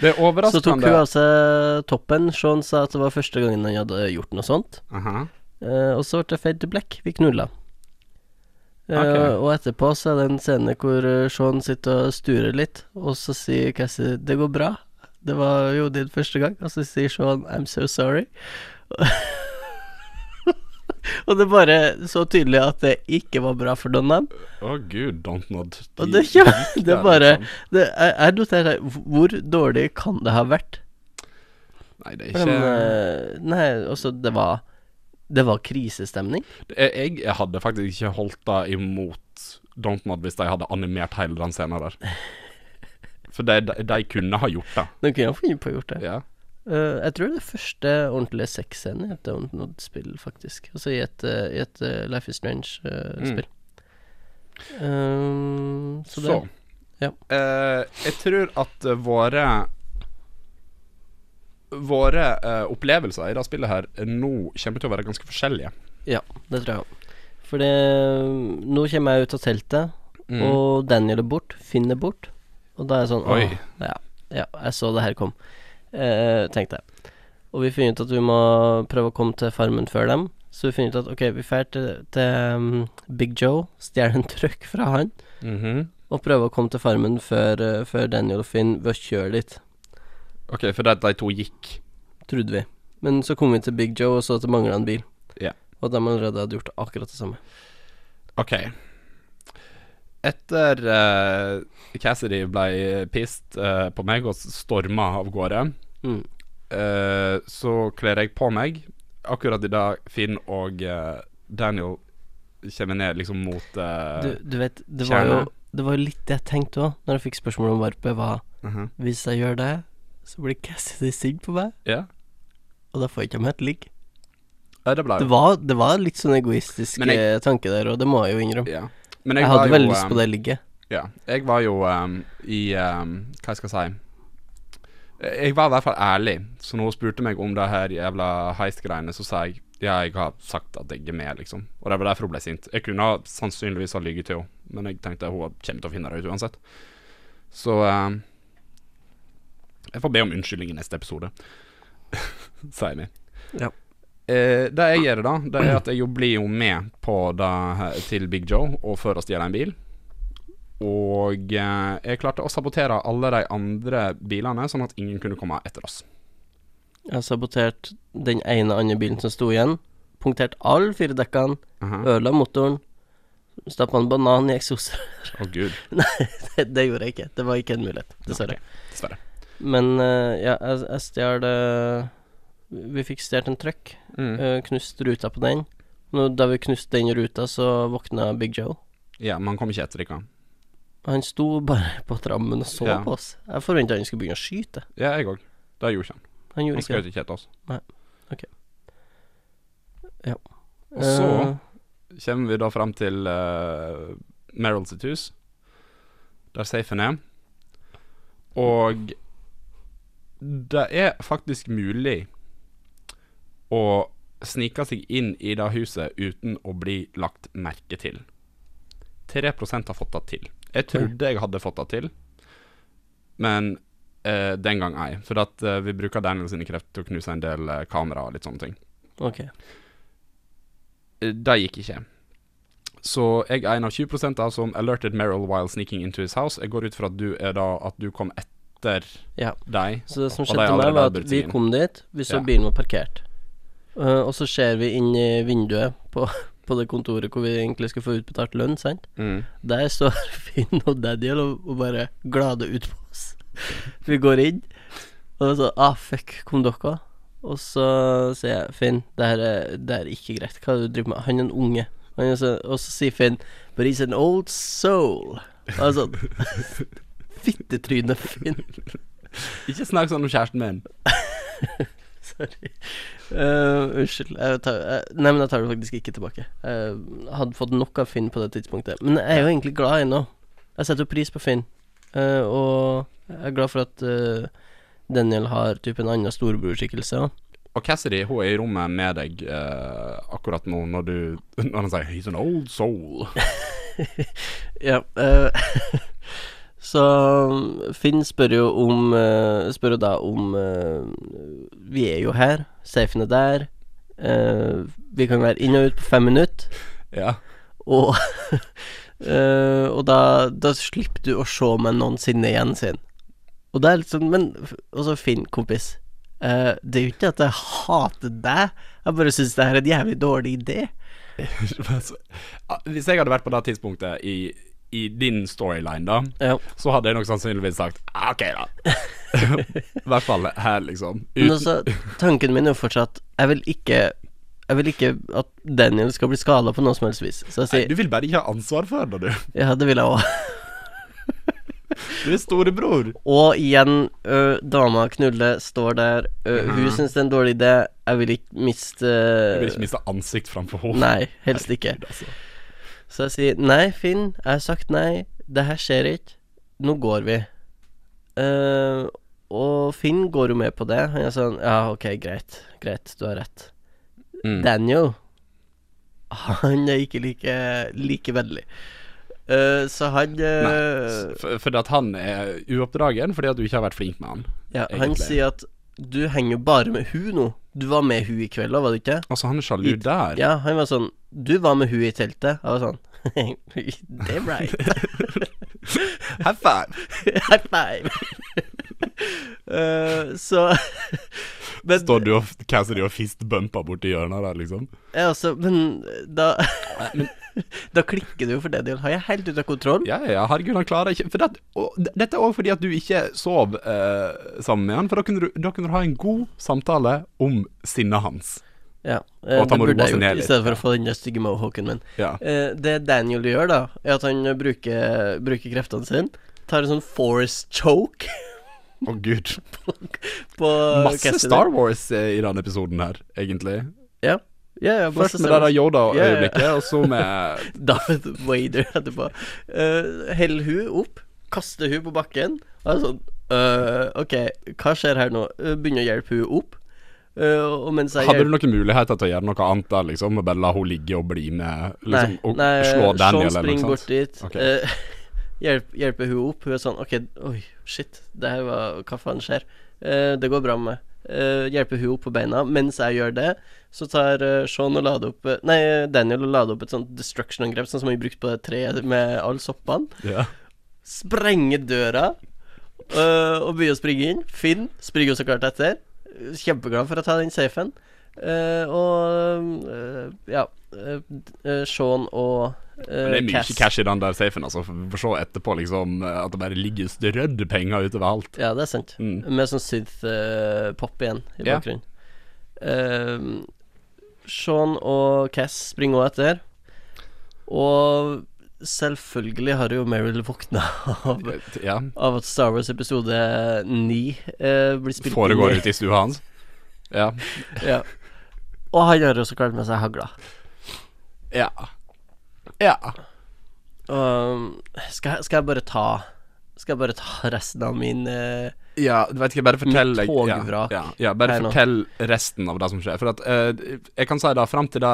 Det er overraskende. Så tok hun av seg toppen. Sean sa at det var første gangen han hadde gjort noe sånt. Aha. Eh, og så ble det fade to black. Vi knulla. Eh, Ok. Og etterpå så er det en scene hvor eh, Sean sitter og sturer litt, og så sier Cassie 'det går bra'. Det var jo din første gang. Og så sier Sean 'I'm so sorry'. og det er bare så tydelig at det ikke var bra for Donald. Å oh, gud, don't nod. Og det, ikke, det er bare liksom. det, Jeg, jeg noterer Hvor dårlig kan det ha vært? Nei, det er ikke Men, Nei, altså, det var Det var krisestemning. jeg, jeg hadde faktisk ikke holdt det imot Don't Nod hvis de hadde animert hele den scenen der. For de, de, de kunne ha gjort det. De kunne ha funnet på å gjort det. Ja. Eh, jeg tror det er første ordentlige sexscenen i et Download-spill, faktisk. Altså i et, eh, i et uh, Life is Strange-spill. så det Så ja. eh, Jeg tror at våre Våre opplevelser i det spillet her nå kommer til å være ganske forskjellige. Ja, det tror jeg. For det Nå kommer jeg ut av teltet, Mm. og Daniel er bort. Finn er bort. Og da er jeg sånn Oi. Å, ja, ja, jeg så det her kom, eh, tenkte jeg. Og vi finner ut at vi må prøve å komme til farmen før dem. Så vi finner ut at ok, vi drar til, til um, Big Joe, stjeler en truck fra han, Mhm. og prøver å komme til farmen før, uh, før Daniel og Finn ved å kjøre dit. OK, for de to gikk Trodde vi. Men så kom vi til Big Joe og så at det mangla en bil. Ja. Og at de allerede hadde gjort akkurat det samme. OK. Etter uh, Cassidy ble pissed uh, på meg og storma av gårde, Mm. uh, så kler jeg på meg. Akkurat i dag Finn og Daniel kommer ned liksom mot uh, Du, du vet, det var jo. Det var jo litt det jeg tenkte òg, når jeg fikk spørsmål om varpet, var -huh. Hvis jeg gjør det, så blir Cassidy sigg på meg, Ja. og da får jeg ikke med et ligg. det Det var, det var litt sånn egoistisk jeg- tanke der, og det må jeg jo innrømme. Ja. Men Jeg, jeg, hadde jo veldig lyst på det ligget. Ja. Jeg var jo um, i um, Hva skal jeg si Jeg var i hvert fall ærlig, så når hun spurte meg om det her jævla heist-greiene, så sa jeg ja, jeg har sagt at jeg er med, liksom. Og det var derfor hun ble sint. Jeg kunne sannsynligvis ha lyget til henne, men jeg tenkte hun kommer til å finne det ut uansett. Så um, Jeg får be om unnskyldning i neste episode, sier vi. Ja. Eh, det jeg gjør da, det er at jeg blir jo med på det til Big Joe og før å stjele en bil. Og eh, jeg klarte å sabotere alle de andre bilene, sånn at ingen kunne komme etter oss. Jeg har sabotert den ene andre bilen som sto igjen. Punktert alle fire dekkene, Aha. ødela motoren. Stappa en banan i eksosen. Å gud. det, det gjorde jeg ikke. Det var ikke en mulighet, dessverre. Okay, Dessverre. Men uh, ja, jeg, jeg stjal eh, Vi fikk stjålet en truck. Mm. Uh, knust ruta på den. Nå, da vi knuste den ruta, så våkna Big Joe. Ja, men han kom ikke etter dere. Han sto bare på trammen og så Ja. på oss. Jeg forventa han skulle begynne å skyte. Ja, jeg òg. Det gjorde ikke han. Han Han gjorde ikke skjøt oss. ikke etter oss. Og så uh, kommer vi da fram til uh, Meryl sitt hus, der safen er. Og det er faktisk mulig å snike seg inn i det huset uten å bli lagt merke til. 3% har fått det til. Jeg trodde jeg hadde fått det til, men eh, den gang ei. For at eh, vi bruker Daniel sine krefter til å knuse en del eh, kamera og litt sånne ting. ok. Det gikk ikke. Så jeg er en av 20 av som alerted Meryl while sneaking into his house. Jeg går ut fra at du er da at du kom etter Ja. deg. Så det som skjedde med meg, var at vi kom dit, vi så Ja. bilen var parkert. Eh, og så ser vi inn i vinduet på, på det kontoret hvor vi egentlig skal få utbetalt lønn, sant. Mm. Der står Finn og Daniel og, og bare glade ut på oss. Vi går inn, og sånn Ah, fuck, kom dere? Og så sier jeg Finn, det her er, det her er ikke greit. Hva er det du driver med? Han er en unge. Han er så, og så sier Finn But he's an old soul. Altså Fittetryne, Finn. Ikke snakk sånn om kjæresten min. Sorry. Uh, unnskyld. Jeg tar, uh, nei, men jeg tar det faktisk ikke tilbake. Jeg hadde fått nok av Finn på det tidspunktet. Men jeg er jo egentlig glad ennå. Jeg setter jo pris på Finn. uh, og jeg er glad for at eh, Daniel har typ en annen storebrorskikkelse. Og Cassidy hun er i rommet med deg eh, akkurat nå når du Når han sier 'he's an old soul'. Ja. eh, Så Finn spør jo om eh, Spør jo da om eh, Vi er jo her, safen er der. eh, vi kan være inn og ut på fem minutter. Ja. Og Og da, da slipper du å se meg noensinne igjen, sin. Og det er litt sånn Men Og så Finn, kompis. det er jo ikke at jeg hater deg, jeg bare syns det er en jævlig dårlig idé. Ah, Hvis jeg hadde vært på det tidspunktet i, i din storyline, da, Ja. så hadde jeg nok sannsynligvis sagt "Ah, OK, da. I hvert fall her, liksom. Men Uten, altså, tanken min er jo fortsatt Jeg vil ikke Jeg vil ikke at Daniel skal bli skada på noe som helst vis. Så jeg Nei, du vil bare ikke ha ansvar for det, du. ja, det vil jeg òg. Du er storebror. Og igjen, ø, dama knulle står der. Ø, Hun Mhm. syns det er en dårlig idé. Jeg vil ikke miste Jeg vil ikke miste ansikt framfor henne. Nei, helst ikke. Herregud, altså. Så jeg sier nei, Finn, jeg har sagt nei. Det her skjer ikke. Nå går vi. Uh, og Finn går jo med på det. Han er sånn Ja, ok, greit. Greit, du har rett. Mm. Daniel Han er ikke like, like vennlig. Uh, så han uh, Nei, for, fordi at han er uoppdragen fordi at du ikke har vært flink med han. Ja, han sier at du henger bare med hun nå. Du var med hun i kveld, òg, var du ikke? Altså, han er sjalu I- der. Ja, han var sånn Du var med hun i teltet. Jeg var sånn Det er right. High five! High five. uh, så Men Står du og Cassidy og fistbumper borti hjørnet der, liksom? ja, altså, men da Da klikker du for det del. Har jeg helt ute av kontroll? Ja, ja, herregud, han klarer ikke det, og, Dette er òg fordi at du ikke sov eh, sammen med han, for da kunne, du, da kunne du ha en god samtale om sinnet hans. Ja. Og eh, at han må roe seg ned gjort, i stedet for å få den stygge mohawken min. Ja. Eh, det Daniel gjør, da, er at han bruker, bruker kreftene sine. Tar en sånn force choke Å, gud. på Masse Cassidy. Star Wars eh, i denne episoden her, egentlig. Ja. Ja, ja, Først med det der Wars. Yoda-øyeblikket, og så med Darth Vader etterpå. Uh, Hell hun opp, kaster hun på bakken. Og er sånn uh, OK, hva skjer her nå? Uh, begynner å hjelpe hun opp. Uh, og Hadde du noen muligheter til å gjøre noe annet der, liksom? Og bare la hun ligge og bli med, Nei, liksom? og nei slå Daniel, Sean eller springer bort dit. Okay. Uh, hjelp, hjelper hun opp. Hun er sånn OK, oi, shit. Det her var Hva faen skjer? Uh, det går bra med meg. Eh, hjelper hun opp på beina. Mens jeg gjør det, så tar eh, Sean og lader opp eh, Nei, Daniel og lader opp et sånt destruction-angrep, sånn som vi brukte på det treet med alle soppene. Ja. Sprenger døra og begynner å springe inn. Finn springer jo så klart etter. Kjempeglad for å ta den safen. Eh, og øh, ja øh, Sean og Men det er mye cash i den der safen, altså. For så etterpå, liksom, eh, at det bare ligger strødd penger utover alt. Ja, det er sant. Mm. Med sånn synth-pop igjen i bakgrunnen. Uh, Sean og Cass springer også etter. Og selvfølgelig har jo Meryl våkna av Ja. av at Star Wars episode 9 uh, blir spilt Foregår ute i stua hans. Ja. ja. Og han har jo så klart med seg hagla. Ja. Ja. Um, skal, jeg- skal jeg bare ta Skal jeg bare ta resten av min uh, Ja, du vet ikke, bare fortell Mitt ja, togvrak ja, ja, bare her nå. fortell resten av det som skjer. For at eh, Jeg kan si da, fram til det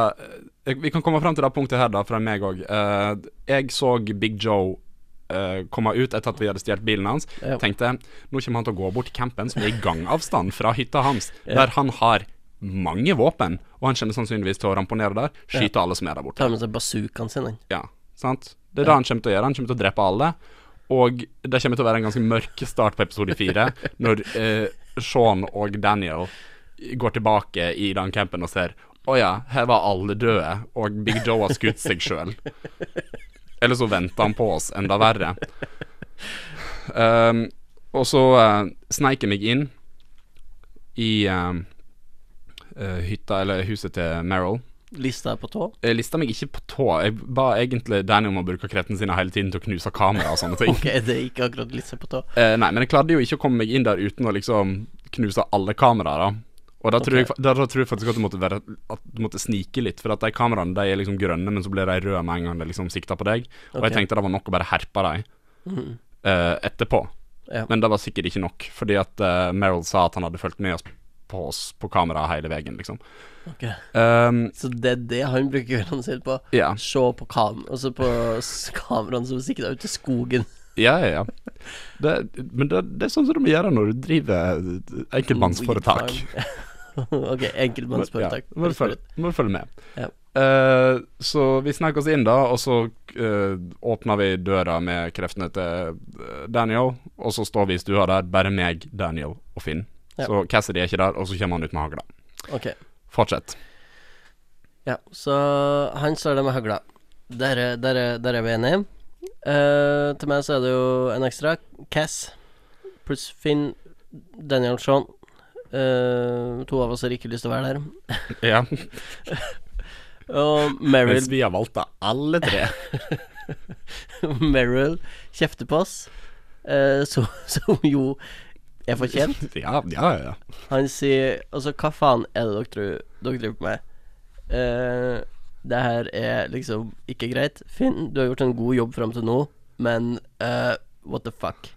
eh, Vi kan komme fram til det punktet her, da, fra meg òg. jeg så Big Joe eh, komme ut etter at vi hadde stjålet bilen hans. Ja. Tenkte nå kommer han til å gå bort til campen, som er i gangavstand fra hytta hans, Ja. der han har mange våpen, og han kommer sannsynligvis til å ramponere der, skyte alle som er der borte. tar med seg bazookaen sin. han. Ja, sant? Det er det han kommer til å gjøre. Han kommer til å drepe alle. Og det kommer til å være en ganske mørk start på episode fire, når eh, Sean og Daniel går tilbake i den campen og ser Å ja, her var alle døde, og Big Joe har skutt seg sjøl. Eller så venter han på oss, enda verre. Um, og så uh, sneik jeg meg inn i um, hytta, eller huset til Meryl. Lista er på tå. Jeg lista meg ikke på tå. Jeg ba egentlig Danny om å bruke kreftene sine hele tiden til å knuse kamera og sånne ting. Ok, det er ikke akkurat lista på tå. Eh, nei, men jeg klarte jo ikke å komme meg inn der uten å liksom knuse alle kameraer. Og da tror, Ok. jeg, da, da tror jeg faktisk at du måtte, være, at du måtte snike litt, for at de kameraene de er liksom grønne, men så blir de røde med en gang de liksom sikter på deg. Og okay. jeg tenkte det var nok å bare herpe dem mm. eh, etterpå. Ja. Men det var sikkert ikke nok, fordi at eh, Meryl sa at han hadde fulgt med oss på oss på kamera hele veien, liksom. Ok. Um, Så det er det han bruker kveldene sine på? Yeah. Se på kam Altså på kameraene som sikter ut til skogen. Ja, ja, ja. Det, men det, det er sånn som du må gjøre når du driver enkeltmannsforetak. ok, enkeltmannsforetak. Ja, må, du følge, må du følge med. Ja. Uh, så vi snakker oss inn, da, og så uh, åpner vi døra med kreftene til eh, Daniel. Og så står vi i stua der, bare meg, Daniel og Finn. Ja. Så Cassidy er ikke der, og så kommer han ut med hagla. Ok. Fortsett. Ja, så han står der med hagla. Der er, der er, der er vi enige. Uh, til meg så er det jo en ekstra. Cass pluss Finn, Daniel Shaun. Uh, to av oss har ikke lyst til å være der. Ja. Og Meryl, Hvis vi har valgt det, alle tre. Meryl kjefter på oss, uh, så, som jo er fortjent. ja, ja, ja. Han sier Altså, hva faen er det dere, dere driver på med? Uh, det her er liksom ikke greit. Finn, du har gjort en god jobb fram til nå, men uh, what the fuck?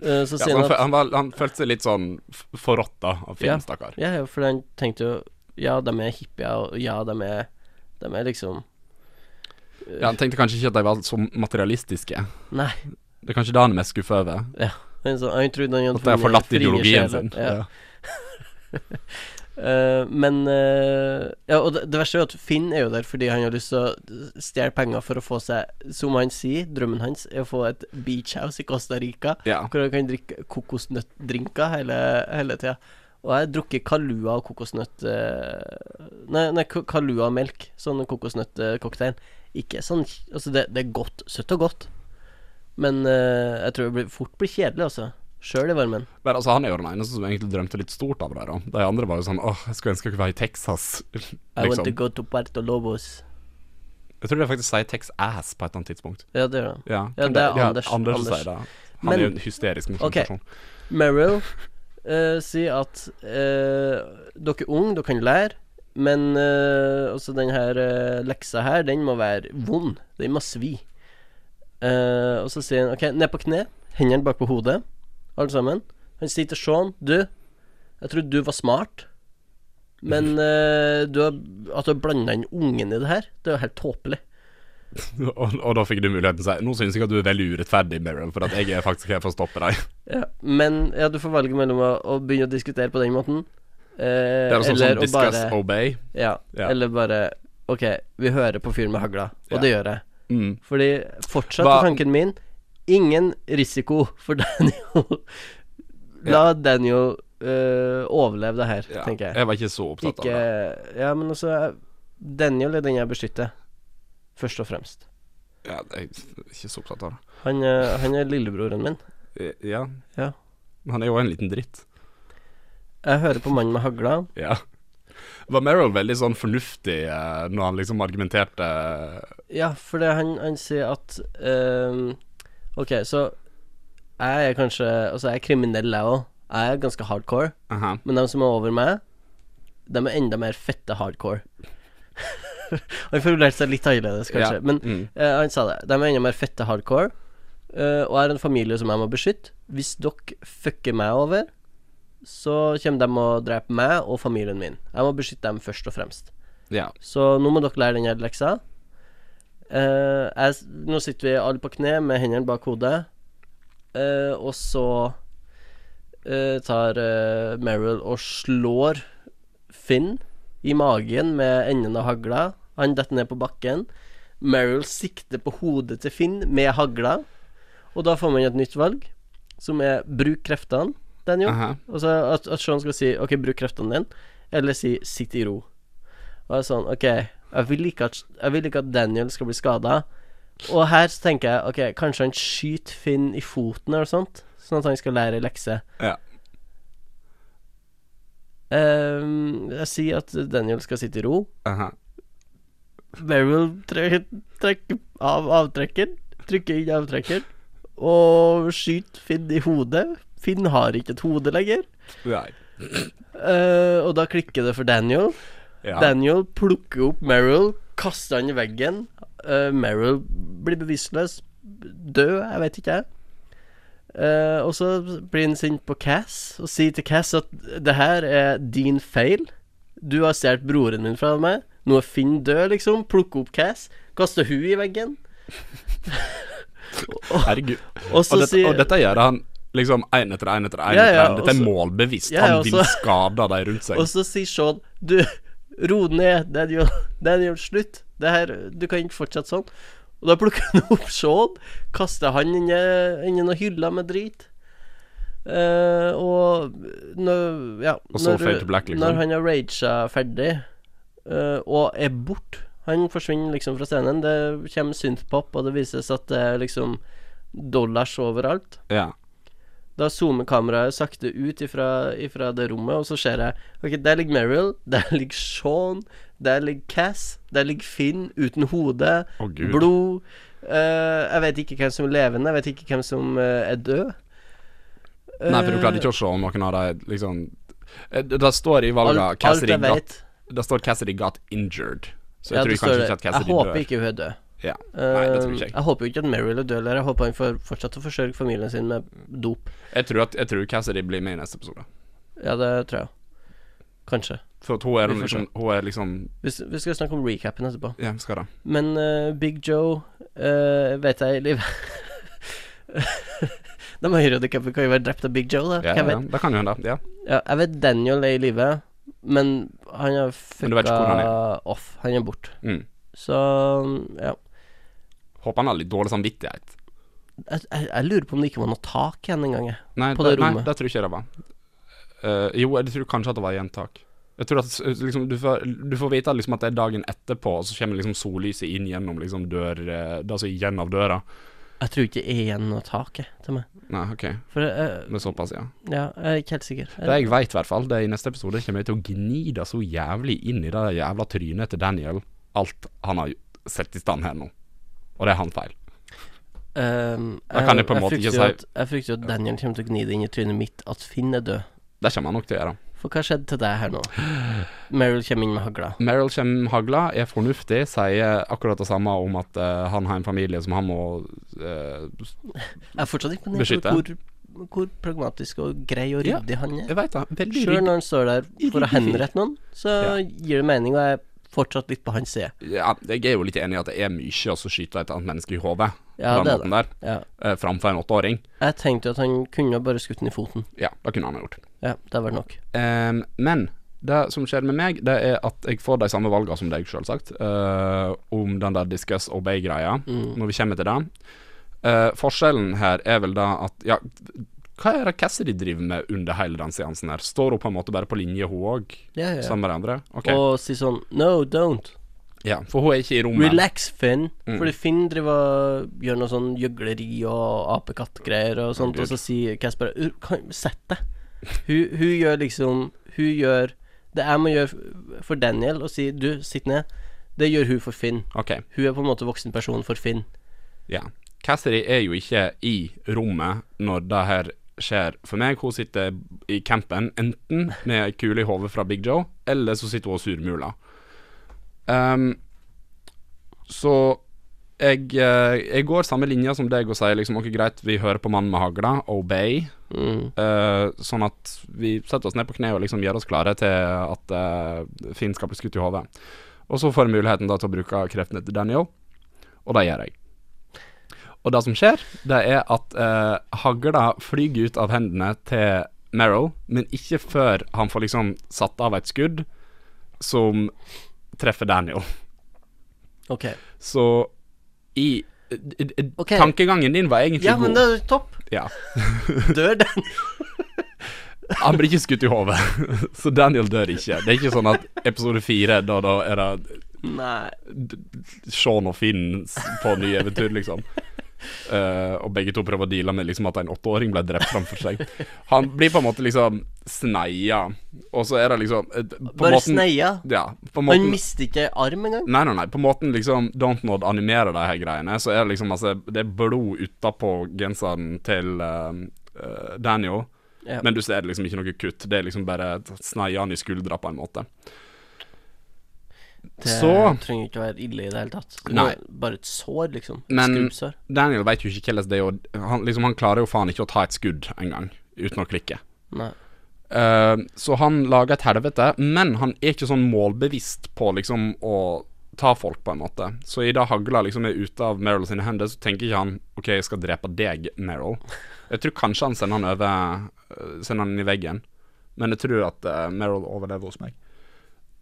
Uh, så ja sier han, at han, var, han følte seg litt sånn f- forrådt av Finn, Ja. stakkar. Ja, ja, for han tenkte jo Ja, de er hippier, og ja, de er De er liksom Ja, han tenkte kanskje ikke at de var så materialistiske. Nei. Det er kanskje det han er mest skuffa over. Han, så, han trodde han hadde At forlatt ideologien sin. Ja. Eh, men uh, Ja, og det, det verste er jo at Finn er jo der fordi han har lyst til å stjele penger for å få seg Som han sier, drømmen hans er å få et beach house i Costa Rica, Ja. hvor han kan drikke kokosnøttdrinker hele, hele tida. Og jeg har drukket Kalua og kokosnøtt eh, Nei, nei Kalua og melk. Sånn kokosnøttcocktail. Ikke sånn Altså, det, det er godt. Søtt og godt. Men uh, jeg tror det blir, fort blir kjedelig, altså. Sjøl i varmen. Men altså, han er jo den eneste som egentlig drømte litt stort av det. da De andre var jo sånn åh, jeg skulle ønske jeg kunne være i Texas. I want to liksom. go to Puerto Lobos. Jeg tror det faktisk sier Tex-ass på et eller annet tidspunkt. Ja, det gjør det. Ja, Ja, det er ja, Anders- Anders, Anders. sier det. Han Men- er jo en hysterisk morsom Ok. person. Meryl uh, sier at uh, dere er unge, dere kan lære, men uh, også den her uh, leksa her, den må være vond. Den må svi. Eh, og så sier han OK, ned på kne, hendene bak på hodet, alle sammen. Han sier til Sean Du, jeg trodde du var smart, men uh, du har, at du har blanda inn ungen i det her, det er jo helt tåpelig. og, og da fikk du muligheten til å si Nå syns jeg at du er veldig urettferdig, Meryl, for at jeg er faktisk her for å stoppe deg. Ja, men ja, du får velge mellom å, å begynne å diskutere på den måten, uh, Det er sånn eller som å bare obey. Ja, Ja. eller bare OK, vi hører på fyren med hagla, og Ja. det gjør jeg. Mm. Fordi fortsatt Hva- tanken min ingen risiko for Daniel. La Daniel uh, overleve det her, Ja, tenker jeg. jeg var ikke så opptatt Ikke av det. Ja, men altså Daniel er den jeg beskytter, først og fremst. Ja, jeg er ikke så opptatt av det. Han, er- han er lillebroren min. Eh, Ja. Ja. Han er jo en liten dritt. Jeg hører på mannen med hagla. Ja. Var Meryl veldig sånn fornuftig eh, når han liksom argumenterte Ja, for det han, han sier at ehm, OK, så jeg er kanskje Altså, jeg er kriminell, jeg òg. Jeg er ganske hardcore. Aha. Men de som er over meg, de er enda mer fette hardcore. han formulerte seg litt annerledes, kanskje. Ja. Men Mm. uh, han sa det. De er enda mer fette hardcore. Uh, og er en familie som jeg må beskytte. Hvis dere fucker meg over, så kommer de og dreper meg og familien min. Jeg må beskytte dem først og fremst. Ja. Så nå må dere lære den her leksa. Uh, jeg, nå sitter vi alle på kne med hendene bak hodet, uh, og så uh, tar Meryl og slår Finn i magen med enden av hagla. Han detter ned på bakken. Meryl sikter på hodet til Finn med hagla, og da får man et nytt valg, som er bruk kreftene, Daniel. Aha. Altså at, at Sean skal si OK, bruk kreftene dine, eller si sitt i ro. Og jeg er sånn OK, jeg vil ikke at, vil ikke at Daniel skal bli skada. Og her så tenker jeg OK, kanskje han skyter Finn i foten eller sånt, sånn at han skal lære lekse. Ja. Um, jeg sier at Daniel skal sitte i ro. Aha. Meryl trekker, trekker av avtrekkeren, trykker inn avtrekkeren, og skyter Finn i hodet. Finn har ikke et hode lenger. Nei. Eh, og da klikker det for Daniel. Ja. Daniel plukker opp Meryl, kaster han i veggen. Uh, Meryl blir bevisstløs. Død, jeg vet ikke, jeg. Eh, og så blir han sint på Cass og sier til Cass at det her er din feil. Du har stjålet broren min fra meg. Nå er Finn død, liksom. Plukke opp Cass. Kaste hun i veggen. Herregud. Og Og, så dette, sier og dette gjør han liksom én etter én etter én. Ja, ja, Dette er målbevisst. Ja, han vil skade de rundt seg. Og så sier Sean Du, ro ned, Det er jo, det er jo slutt. Det her, du kan ikke fortsette sånn. Og da plukker han opp Sean, kaster han inn i inn i noen hyller med drit. Uh, og når Ja. Og når, black, liksom. Når han har raga ferdig, uh, og er borte Han forsvinner liksom fra scenen. Det kommer synthpop, og det vises at det er liksom dollars overalt. Ja. Da zoomer kameraet sakte ut ifra, ifra det rommet, og så ser jeg Ok, der ligger Meryl, der ligger Sean, der ligger Cass, der ligger Finn uten hode, oh, blod uh, Jeg vet ikke hvem som er levende, jeg vet ikke hvem som uh, er død. Nei, for du klarte ikke å se om noen av dem liksom Eh, Det står i valget alt, Cassidy jeg got. Det står Cassidy got injured. Så jeg Ja, tror kanskje det. ikke at Jeg Cassidy håper dør. ikke hun er død. Ja. Nei, det tror jeg ikke jeg. jeg håper jo ikke at Mary er død, eller jeg håper han får fortsatt å forsørge familien sin med dop. Jeg tror, at, jeg tror Cassidy blir med i neste episode. Ja, det tror jeg. Kanskje. For at hun er liksom Hun er liksom Vi, vi skal snakke om recapen etterpå. Ja, vi skal da Men uh, Big Joe uh, vet jeg i livet De det kan jo være drept av Big Joe, da. Ja, ja, ja, det kan jo hende. Ja. Ja, jeg vet Daniel er i live, men han han fucka off. Han er borte. Mm. Så ja. Håper han har litt dårlig samvittighet. Jeg, jeg, jeg lurer på om det ikke var noe tak igjen en gang. Nei, På det, det nei, det tror ikke jeg det var. Uh, jo, jeg tror kanskje at det var gjentak. Jeg tror at liksom, du, får, du får vite liksom at det er dagen etterpå, og så kommer liksom sollyset inn gjennom liksom dør eh, altså igjen av døra. Jeg tror ikke det er igjen noe tak til meg. Nei, OK. For uh, Det er såpass, ja. ja, jeg er ikke helt sikker. Det jeg veit, i hvert fall, det er i neste episode kommer jeg til å gni det så jævlig inn i det jævla trynet til Daniel, alt han har sett i stand her nå. Og det er han feil. Um, Da kan jeg på en måte ikke si- at, Jeg frykter jo at Daniel kommer til å gni det inn i trynet mitt at Finn er død. Det kommer han nok til å gjøre. For hva skjedde til deg her nå? Meryl kommer inn med hagla. Meryl kommer med hagla, er fornuftig, sier akkurat det samme om at uh, han har en familie som han må uh, Jeg er fortsatt imponert over hvor, hvor pragmatisk og grei og Ja, ryddig han er. Jeg vet det. Sjøl når han står der for å henrette noen, så gir det mening, og jeg fortsatt litt på hans side. Ja, jeg er jo litt enig i at det er mye å skyte et annet menneske i hodet Ja, på det den er måten der, Ja. eh, framfor en åtteåring. Jeg tenkte jo at han kunne bare skutt den i foten. Ja, det kunne han ha gjort. Ja, det var nok. Um, men det som skjer med meg, det er at jeg får de samme valgene som deg, selvsagt, uh, om den der discuss obey-greia, Mm. når vi kommer til det. Uh, forskjellen her er vel da at Ja, hva er det Cassidy driver med under hele den seansen her? Står hun på en måte bare på linje, hun òg, Ja, ja. sammen med de andre? Ok. Og si sånn No, don't. ja, for hun er ikke i rommet. Relax, Finn. Mm. Fordi Finn driver og gjør noe sånn gjøgleri og apekattgreier og sånt, oh, og så sier Cass bare «Uh, kan, Sett deg. Hun, hun gjør liksom Hun gjør det jeg må gjøre for Daniel, og si du, sitt ned, det gjør hun for Finn. Ok, Hun er på en måte voksen person for Finn. ja. Cassidy er jo ikke i rommet når det her skjer. For meg, hun sitter i campen enten med ei kule i hodet fra Big Joe, eller så sitter hun og surmuler. Um, så jeg, eh, jeg går samme linja som deg og sier liksom ok, greit, vi hører på mannen med hagla, obey. Mm. Uh, sånn at vi setter oss ned på kne og liksom gjør oss klare til at uh, Finn skal bli skutt i hodet. Og så får jeg muligheten da til å bruke kreftene til Daniel, og det gjør jeg. Og det som skjer, det er at eh, hagla flyger ut av hendene til Meryl, men ikke før han får liksom satt av et skudd som treffer Daniel. Ok. Så i i- Tankegangen din var egentlig Ja, men det er topp. Ja. Dør den? Han blir ikke skutt i hodet, så Daniel dør ikke. Det er ikke sånn at episode fire, da, da er det Nei. Sean og Finn på nye eventyr, liksom. Eh, og begge to prøver å deale med liksom at en åtteåring ble drept framfor seg. Han blir på en måte liksom sneia, og så er det liksom eh, på Bare måten- sneia. Ja, på Han mister ikke arm engang. Nei, nei, nei. På måten liksom Dontnod animerer de her greiene, så er det liksom altså Det er blod utapå genseren til uh, Daniel, Ja. men du ser liksom ikke noe kutt. Det er liksom bare sneia han i skuldra, på en måte. Det Så trenger ikke å være ille i det hele tatt. Det Nei. Bare et sår, liksom. Et Men- skrubbsår. Daniel vet jo ikke hvordan det er å han, liksom, han klarer jo faen ikke å ta et skudd engang, uten å klikke. Nei. Uh, så han lager et helvete, men han er ikke sånn målbevisst på liksom å ta folk, på en måte. Så i det hagla liksom er ute av Meryl sine hender, så tenker ikke han OK, jeg skal drepe deg, Meryl. Jeg tror kanskje han sender han over øh, Sender han i veggen, men jeg tror at uh, Meryl overlever hos meg.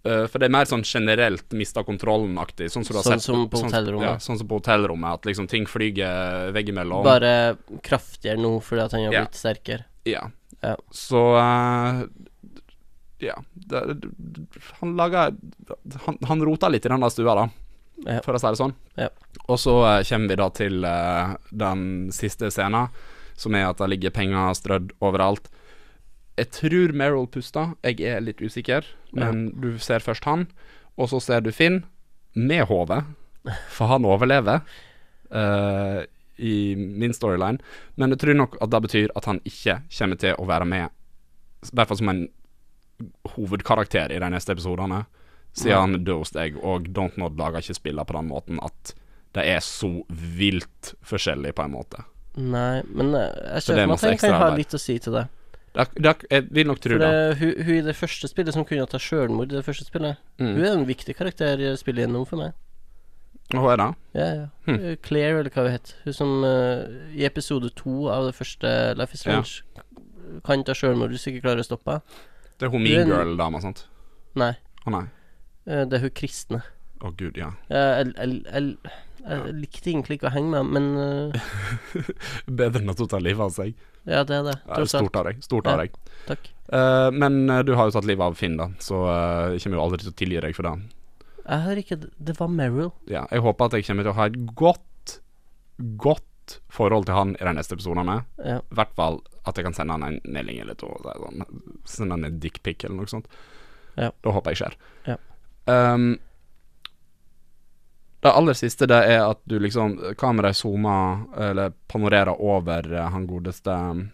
Uh, for det er mer sånn generelt mista kontrollen-aktig. Sånn som du har Sånn sett som på sånn- hotellrommet. Ja, sånn som på hotellrommet, at liksom ting flyger veggimellom. Bare kraftigere nå fordi at han har Ja. blitt sterkere. Ja. Ja. Så uh, Ja. Det, han laga han, han rota litt i den der stua, da, Ja. for å si det sånn. Ja. Og så uh, kommer vi da til uh, den siste scenen, som er at det ligger penger strødd overalt. Jeg tror Meryl puster, jeg er litt usikker, men du ser først han, og så ser du Finn med hodet, for han overlever. Uh, i min storyline, men jeg tror nok at det betyr at han ikke kommer til å være med, i hvert fall som en hovedkarakter i de neste episodene, siden han død hos deg, og Don't Nod lager ikke spiller på den måten at det er så vilt forskjellig, på en måte. Nei, men eh, jeg ser er for meg at jeg kan ha litt å si til det. Det, det, jeg vil nok tro det. hun, hun i det første spillet som kunne ta sjølmord i det første spillet, hun Mm. er en viktig karakter i spillet gjennom for meg. Og Hva er det? Ja, ja. Hm. Eh, Claire, eller hva hun het. Hun som uh, i episode to av det første Life is Ja. Strange kan ta sjølmord hvis hun ikke klarer å stoppe. Det er hun Mean Girl-dama, sant? Nei, Å nei. Uh, det er hun kristne. Å gud, ja. Uh, el, el, jeg, jeg likte egentlig ikke å henge med, men eh, Bedre enn at ta livet av seg. ja, det er det. Tross alt. stort av deg. Stort av Ja. deg. Takk. Uh, men uh, du har jo tatt livet av Finn, da, så uh, jeg kommer jo aldri til å tilgi deg for det. Jeg har ikke Det var Meryl. Ja, jeg håper at jeg kommer til å ha et godt, godt forhold til han i de neste episodene. Ja. I hvert fall at jeg kan sende han en melding eller to. Sånn, sende han en dickpic eller noe sånt. Ja. Da håper jeg skjer. Ja. Um, det aller siste det er at du liksom Kameraet zoomer eller panorerer over eh, han godeste um,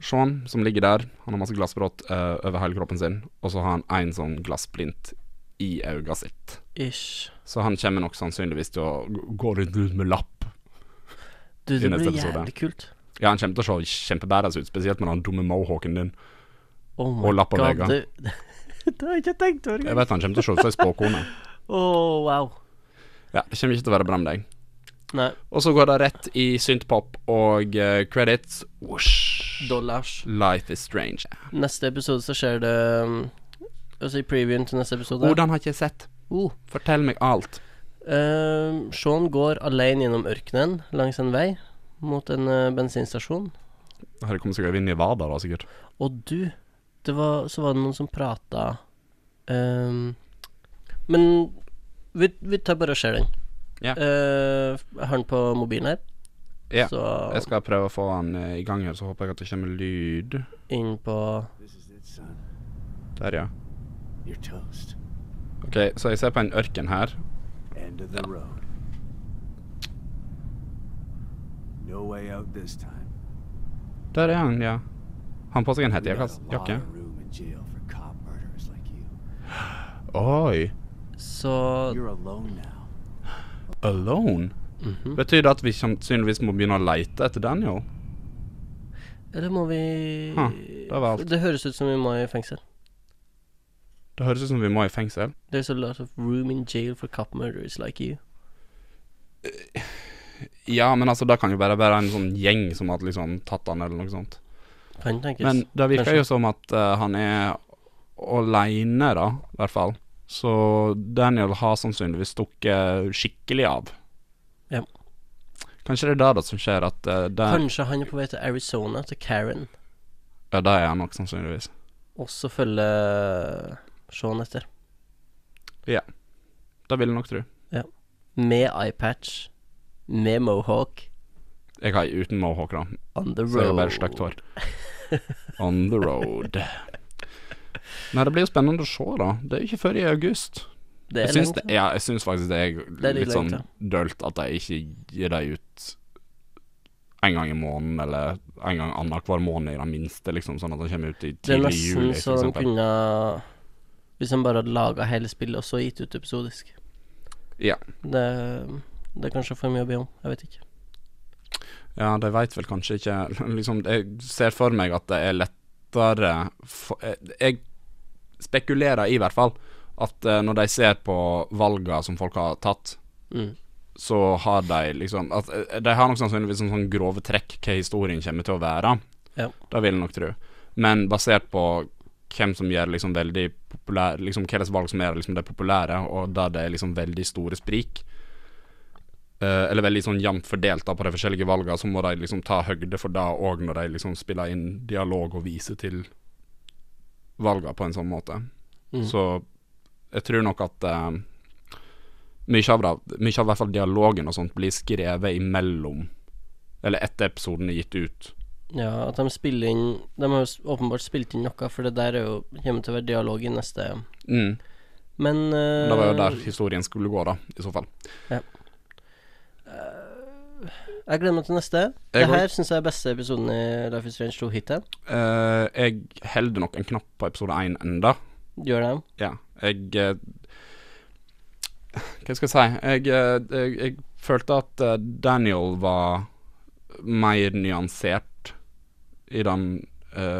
Sean som ligger der. Han har masse glassbrudd uh, over hele kroppen sin, og så har han én sånn glassblint i øyet sitt. Ish. Så han kommer nok sannsynligvis til å gå rundt med lapp. Du, det blir jævlig kult. Ja, han kommer til å se kjempebadass ut, spesielt med den dumme mohawken din. Oh Og lapp på. Det, det har jeg ikke tenkt over Jeg vet han kommer til å se ut som ei spåkone. oh, wow. Ja, det kommer ikke til å være bra med deg. Nei, Og så går det rett i synthpop og uh, credits. Whoosh. dollars. Life is strange. Neste episode så skjer det um, Altså i previewen til neste episode Oh, den har ikke jeg sett. oh. Fortell meg alt. Uh, Sean går alene gjennom ørkenen langs en vei mot en uh, bensinstasjon. Her kommer sikkert inn i Vada, da, sikkert. Og du, det var, så var det noen som prata um, Men vi, vi tar bare og ser den. Ja. Uh, har den på mobilen her. Ja. Så Jeg skal prøve å få han eh, i gang her, så håper jeg at det kommer lyd. inn på. Der, ja. Ok, så jeg ser på en ørken her. End of the road. No way out this time. Der er han, ja. Han på seg en hettejakke. Oi. Så You're alone now. Alone? mhm. Betyr det at vi sannsynligvis må begynne å leite etter Daniel? Eller må vi ha, det var alt. Det høres ut som vi må i fengsel. Det høres ut som vi må i fengsel. There's a lot of room in jail for cop murderers like you. Ja, men altså, det kan jo bare være en sånn gjeng som har liksom tatt han, eller noe sånt. Kan tenkes. Men det virker Kanskje. jo som at uh, han er aleine, da, i hvert fall. Så Daniel har sannsynligvis stukket skikkelig av. Ja. Kanskje det er det da som skjer, at uh, det, Kanskje han er på vei til Arizona, til Karen, Ja, det er han nok sannsynligvis. og så følger Sean etter. Ja. Det vil jeg nok tro. Med eyepatch. Med mohawk. Jeg har uten mohawk, da. On the road. Så jeg har bare stygt hår. On the road. Nei, det blir jo spennende å se, da. Det er jo ikke før i august. Jeg syns, det, ja, jeg syns faktisk det er, Det er litt sånn dølt at de ikke gir dem ut en gang i måneden, eller en gang annenhver måned i det minste, liksom, sånn at de kommer ut i tidlig juli. Det er nesten så de kunne Hvis de bare hadde laga hele spillet og så gitt ut episodisk. Ja. Det, det er kanskje for mye å be om. Jeg vet ikke. Ja, de veit vel kanskje ikke Liksom, jeg ser for meg at det er lettere for, jeg, jeg spekulerer i hvert fall At uh, når de ser på valga som folk har tatt, Mm. så har de liksom at, eh, De har nok sannsynligvis en sånn grove trekk hva historien kommer til å være. Ja. Det vil jeg nok tro. Men basert på hvem som gjør liksom veldig populære Liksom hvilke valg som er liksom de populære, og der det er liksom veldig store sprik, Uh, eller veldig sånn jevnt fordelt da på de forskjellige valgene, så må de liksom ta høgde for det òg når de liksom spiller inn dialog og viser til valgene på en sånn måte. Mm. Så jeg tror nok at eh, mye av det, mye av i hvert fall dialogen og sånt blir skrevet imellom Eller etter episoden er gitt ut. Ja, at de spiller inn De har jo åpenbart spilt inn noe, for det der er jo kommer til å være dialog i neste Mm. Men uh, Det var jo der historien skulle gå, da, i så fall. Jeg gleder meg til neste. Jeg det her syns jeg er beste episoden i Life is Strange 2 hittil. Uh, jeg holder nok en knapp på episode 1 enda. Gjør det? Ja, jeg uh, Hva skal jeg si? Jeg, uh, jeg, jeg følte at Daniel var mer nyansert i den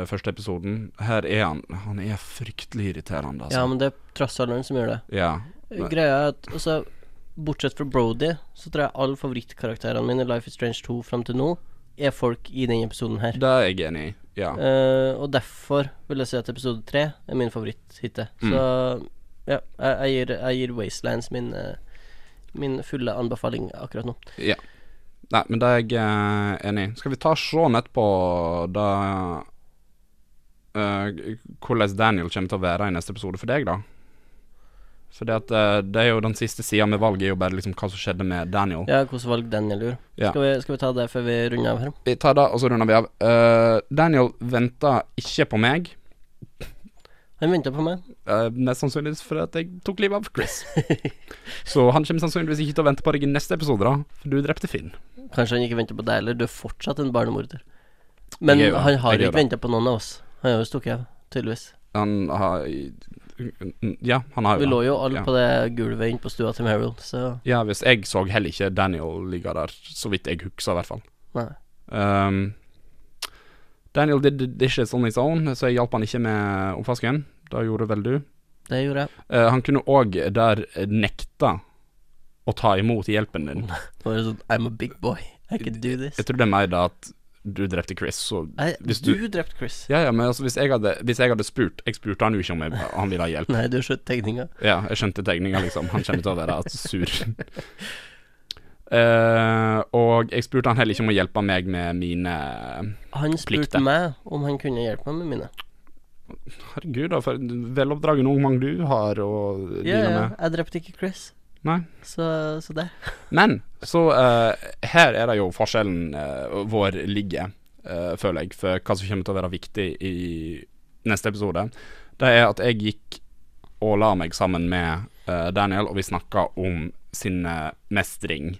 første episoden. Her er han Han er fryktelig irriterende, altså. Ja, men det er tross alt som gjør det. Ja. Greia er at altså, Bortsett fra Brody, så tror jeg alle favorittkarakterene mine i Life is Strange 2 fram til nå er folk i denne episoden her. Det er jeg enig i. Ja. Uh, og derfor vil jeg si at episode tre er min favoritt hittil. Mm. Så ja, jeg, jeg, gir, jeg gir Wastelands min, eh, min fulle anbefaling akkurat nå. ja. Nei, men det er jeg uh, enig i. Skal vi ta Sean etterpå, da uh, Hvordan Daniel kommer til å være i neste episode for deg, da? For det, eh, det er jo den siste sida med valget, er jo bare liksom hva som skjedde med Daniel. Ja, hvordan valg Daniel gjorde. Ja. Skal, vi, skal vi ta det før vi runder av her? Vi tar det, og så runder vi av. Uh, Daniel venta ikke på meg. Han venta på meg. Uh, mest sannsynligvis fordi at jeg tok livet av Chris. så han kommer sannsynligvis ikke til å vente på deg i neste episode, da. For du drepte Finn. Kanskje han ikke venter på deg heller. Du er fortsatt en barnemorder. Men han har ikke venta på noen av oss. Han har jo stukket av, tydeligvis. Han har Ja, han har jo Vi lå jo alle Ja. på det gulvet inne på stua til Meryl, så Ja, hvis jeg så heller ikke Daniel ligge der, så vidt jeg husker, i hvert fall. nei. Um, Daniel did the dishes on his own, så jeg hjalp han ikke med oppvasken. Det gjorde vel du. Det gjorde jeg. Uh, han kunne òg der nekta å ta imot hjelpen din. Bare sånn I'm a big boy. I can do this. Jeg tror det er mer da at du drepte Chris, så hvis du, du- drepte Chris. Ja, ja, men altså, hvis jeg hadde, hvis jeg hadde spurt Jeg spurte han jo ikke om jeg, han ville ha hjelp. Nei, du skjøt tegninga. Ja, jeg skjønte tegninga, liksom. Han kommer til å være sur. uh, og jeg spurte han heller ikke om å hjelpe meg med mine plikter. Han Plikter. spurte meg om han kunne hjelpe meg med mine. Herregud, da, for veloppdragen ung mann du har å Ja, deale ja, jeg drepte ikke Chris. Nei. Så, så det. Men så uh, her er det jo forskjellen uh, vår ligger, uh, føler jeg, for hva som kommer til å være viktig i neste episode. Det er at jeg gikk og la meg sammen med eh, Daniel, og vi snakka om sinnemestring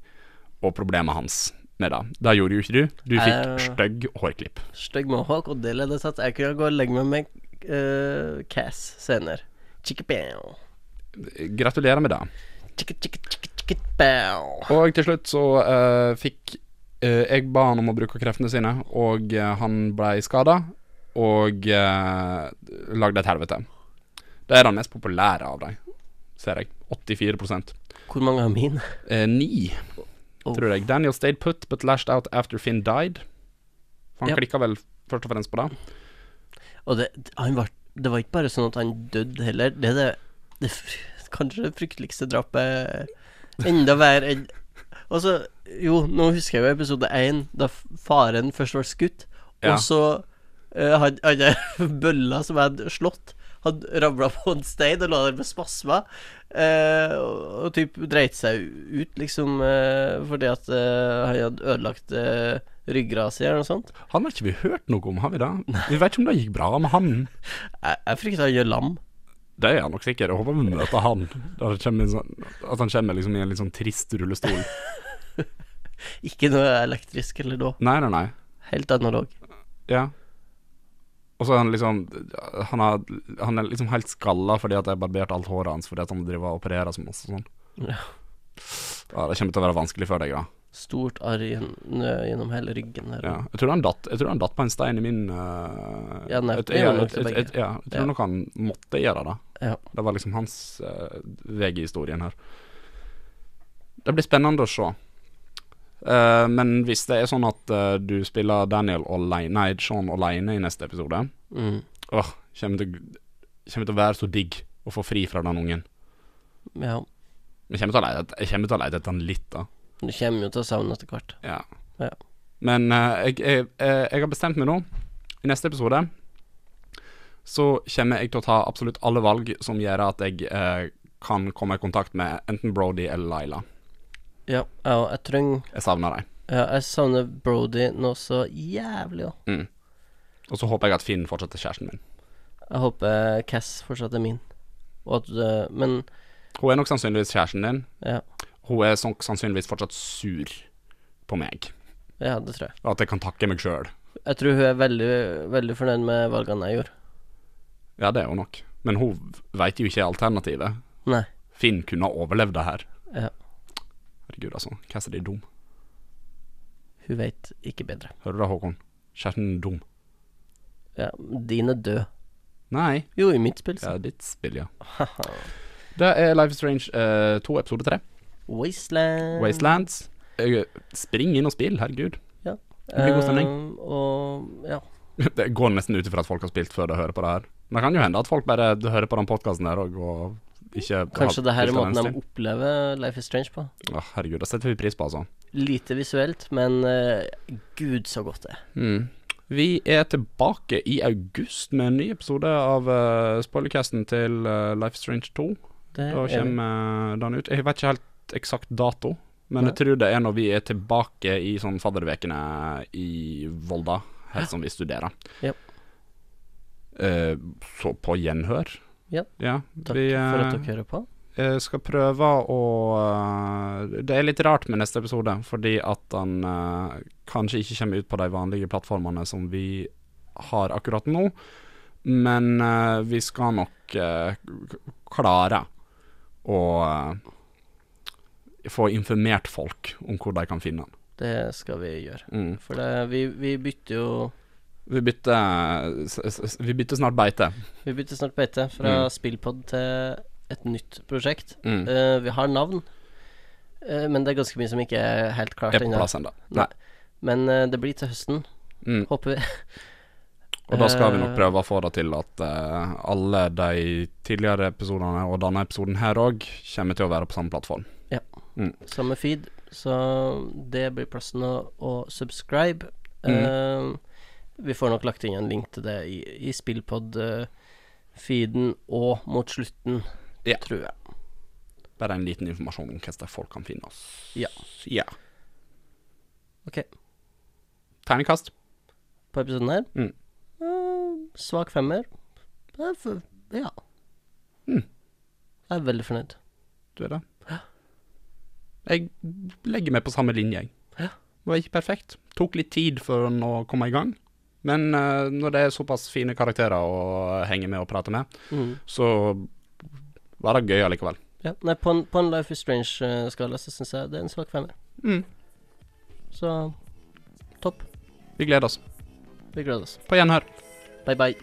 og problemet hans med det. Det gjorde jo ikke du. Du fikk uh, stygg hårklipp. Stygg mohawk, og det ledet at jeg kunne gå og legge meg med uh, Cass senere. Chicka-bow. Gratulerer med det. Og til slutt så uh, fikk uh, Jeg ba han om å bruke kreftene sine, og uh, han ble skada. Og eh, lagde et helvete. Det er den mest populære av dem, ser jeg. 84% Hvor mange har min? eh, Ni, Oh. tror jeg. Daniel stayed put, but lashed out after Finn died. Han Ja. klikka vel først og fremst på det. Og det, han var, det var ikke bare sånn at han døde heller. Det er det, det kanskje det frykteligste drapet enda verre enn Altså, jo, nå husker jeg jo episode én, da faren først ble skutt, Ja. og så uh, hadde hadde bølla som jeg hadde slått, hadde ramla på en stein og lå der med spasmer. eh, og, og typ dreit seg ut, liksom, eh, fordi at eh, han hadde ødelagt uh, ryggrada si, eller noe sånt. Han har ikke vi hørt noe om, har vi da? Vi vet ikke om det gikk bra med han. Jeg, jeg frykter han gjør lam. Det er han nok sikkert. Jeg håper vi møter han. Sånn, at han kommer liksom i en litt sånn trist rullestol. Ikke noe elektrisk eller noe. Nei, nei, nei. Helt analog. Ja. Og så er han liksom Han, er, han er liksom helt skalla fordi at jeg barberte alt håret hans fordi at han driver og opererer så masse sånn. Ja. Ja, det kommer til å være vanskelig for deg, da. Stort arr gjennom hele ryggen der. Ja. Jeg tror han datt Jeg tror han datt på en stein i min uh, Ja, nei, jeg, jeg, ja, Jeg tror nok han måtte gjøre det. Ja. Det var liksom hans uh, vei i historien her. Det blir spennende å se. Uh, men hvis det er sånn at uh, du spiller Daniel alene, nei, Sean alene i neste episode, Mm. åh, kommer til, kommer til å være så digg å få fri fra den ungen. Ja. Jeg kommer til å leite, til å lete etter den litt, da. Du kommer jo til å savne etter hvert. Ja. Ja. Men uh, jeg, jeg, jeg har bestemt meg nå. I neste episode så kommer jeg til å ta absolutt alle valg som gjør at jeg eh, kan komme i kontakt med enten Brody eller Laila. Ja, ja jeg trenger Jeg savner dem. Ja, jeg savner Brody nå så jævlig òg. Mm. Og så håper jeg at Finn fortsatt er kjæresten min. Jeg håper Cass fortsatt er min. Og at eh, Men Hun er nok sannsynligvis kjæresten din. ja. Hun er sånn, sannsynligvis fortsatt sur på meg. Ja, det tror jeg. Og at jeg kan takke meg sjøl. Jeg tror hun er veldig, veldig fornøyd med valgene jeg gjorde. Ja, det er hun nok. Men hun veit jo ikke alternativet. Nei. Finn kunne ha overlevd det her. Ja. Herregud, altså. Cassidy er dum. Hun veit ikke bedre. Hører du det, Håkon? Kjæresten er dum. Ja, din er død. Nei. Jo, i mitt spill, Ja, så. ditt spill, ja. Det er Life is Strange eh, 2, episode 3. Wasteland. Wastelands. Uh, Spring inn og spill, herregud. Ja. Det blir god stemning. Uh, og ja. Det går nesten ut ifra at folk har spilt før de hører på det her. Men det kan jo hende at folk bare hører på den podkasten her og, og ikke Kanskje det her er måten de opplever Life is Strange på. Å, herregud, det setter vi pris på, altså. Lite visuelt, men uh, gud så godt det er. Mm. Vi er tilbake i august med en ny episode av uh, spoilercasten til uh, Life is Strange 2. Det Da er kommer den ut. Jeg vet ikke helt eksakt dato, men ja. jeg tror det er når vi er tilbake i sånn faddervekene i Volda, her som vi studerer. Ja. Eh, så på gjenhør. Ja. Takk vi for at eh, dere hører på. Jeg skal prøve å eh, Det er litt rart med neste episode, fordi at den uh, kanskje ikke kommer ut på de vanlige plattformene som vi har akkurat nå. Men uh, vi skal nok uh, klare å eh, få informert folk om hvor de kan finne den. Det skal vi gjøre. Mm. For det, vi, vi bytter jo Vi bytter Vi bytter snart beite. Vi bytter snart beite fra Mm. Spillpod til et nytt prosjekt. Mm. Uh, vi har navn, uh, men det er ganske mye som ikke er helt klart er på plass ennå. Men uh, det blir til høsten, Mm. håper vi. Og da skal vi nok prøve å få det til at alle de tidligere episodene og denne episoden her òg kommer til å være på samme plattform. Samme feed, så det blir plassen å, å subscribe. Mm. Vi får nok lagt inn en link til det i, i Spillpod-feeden og mot slutten, Ja. tror jeg. Bare en liten informasjon om hvordan folk kan finne oss. Ja. ja. Ok. Tegnekast. På episoden her Mm. eh, svak femmer. Er ja. Mm. Jeg er veldig fornøyd. Du er det? Jeg legger meg på samme linje, jeg. Ja. Det var ikke perfekt. Tok litt tid for å komme i gang. Men uh, når det er såpass fine karakterer å henge med og prate med, mm. så var det gøy allikevel. Ja, nei, på en, på en Life is Strange-skala eh, så syns jeg det er en svak femmer. Mm. Så topp. Vi gleder oss. Vi gleder oss. På gjenhør. Bye, bye.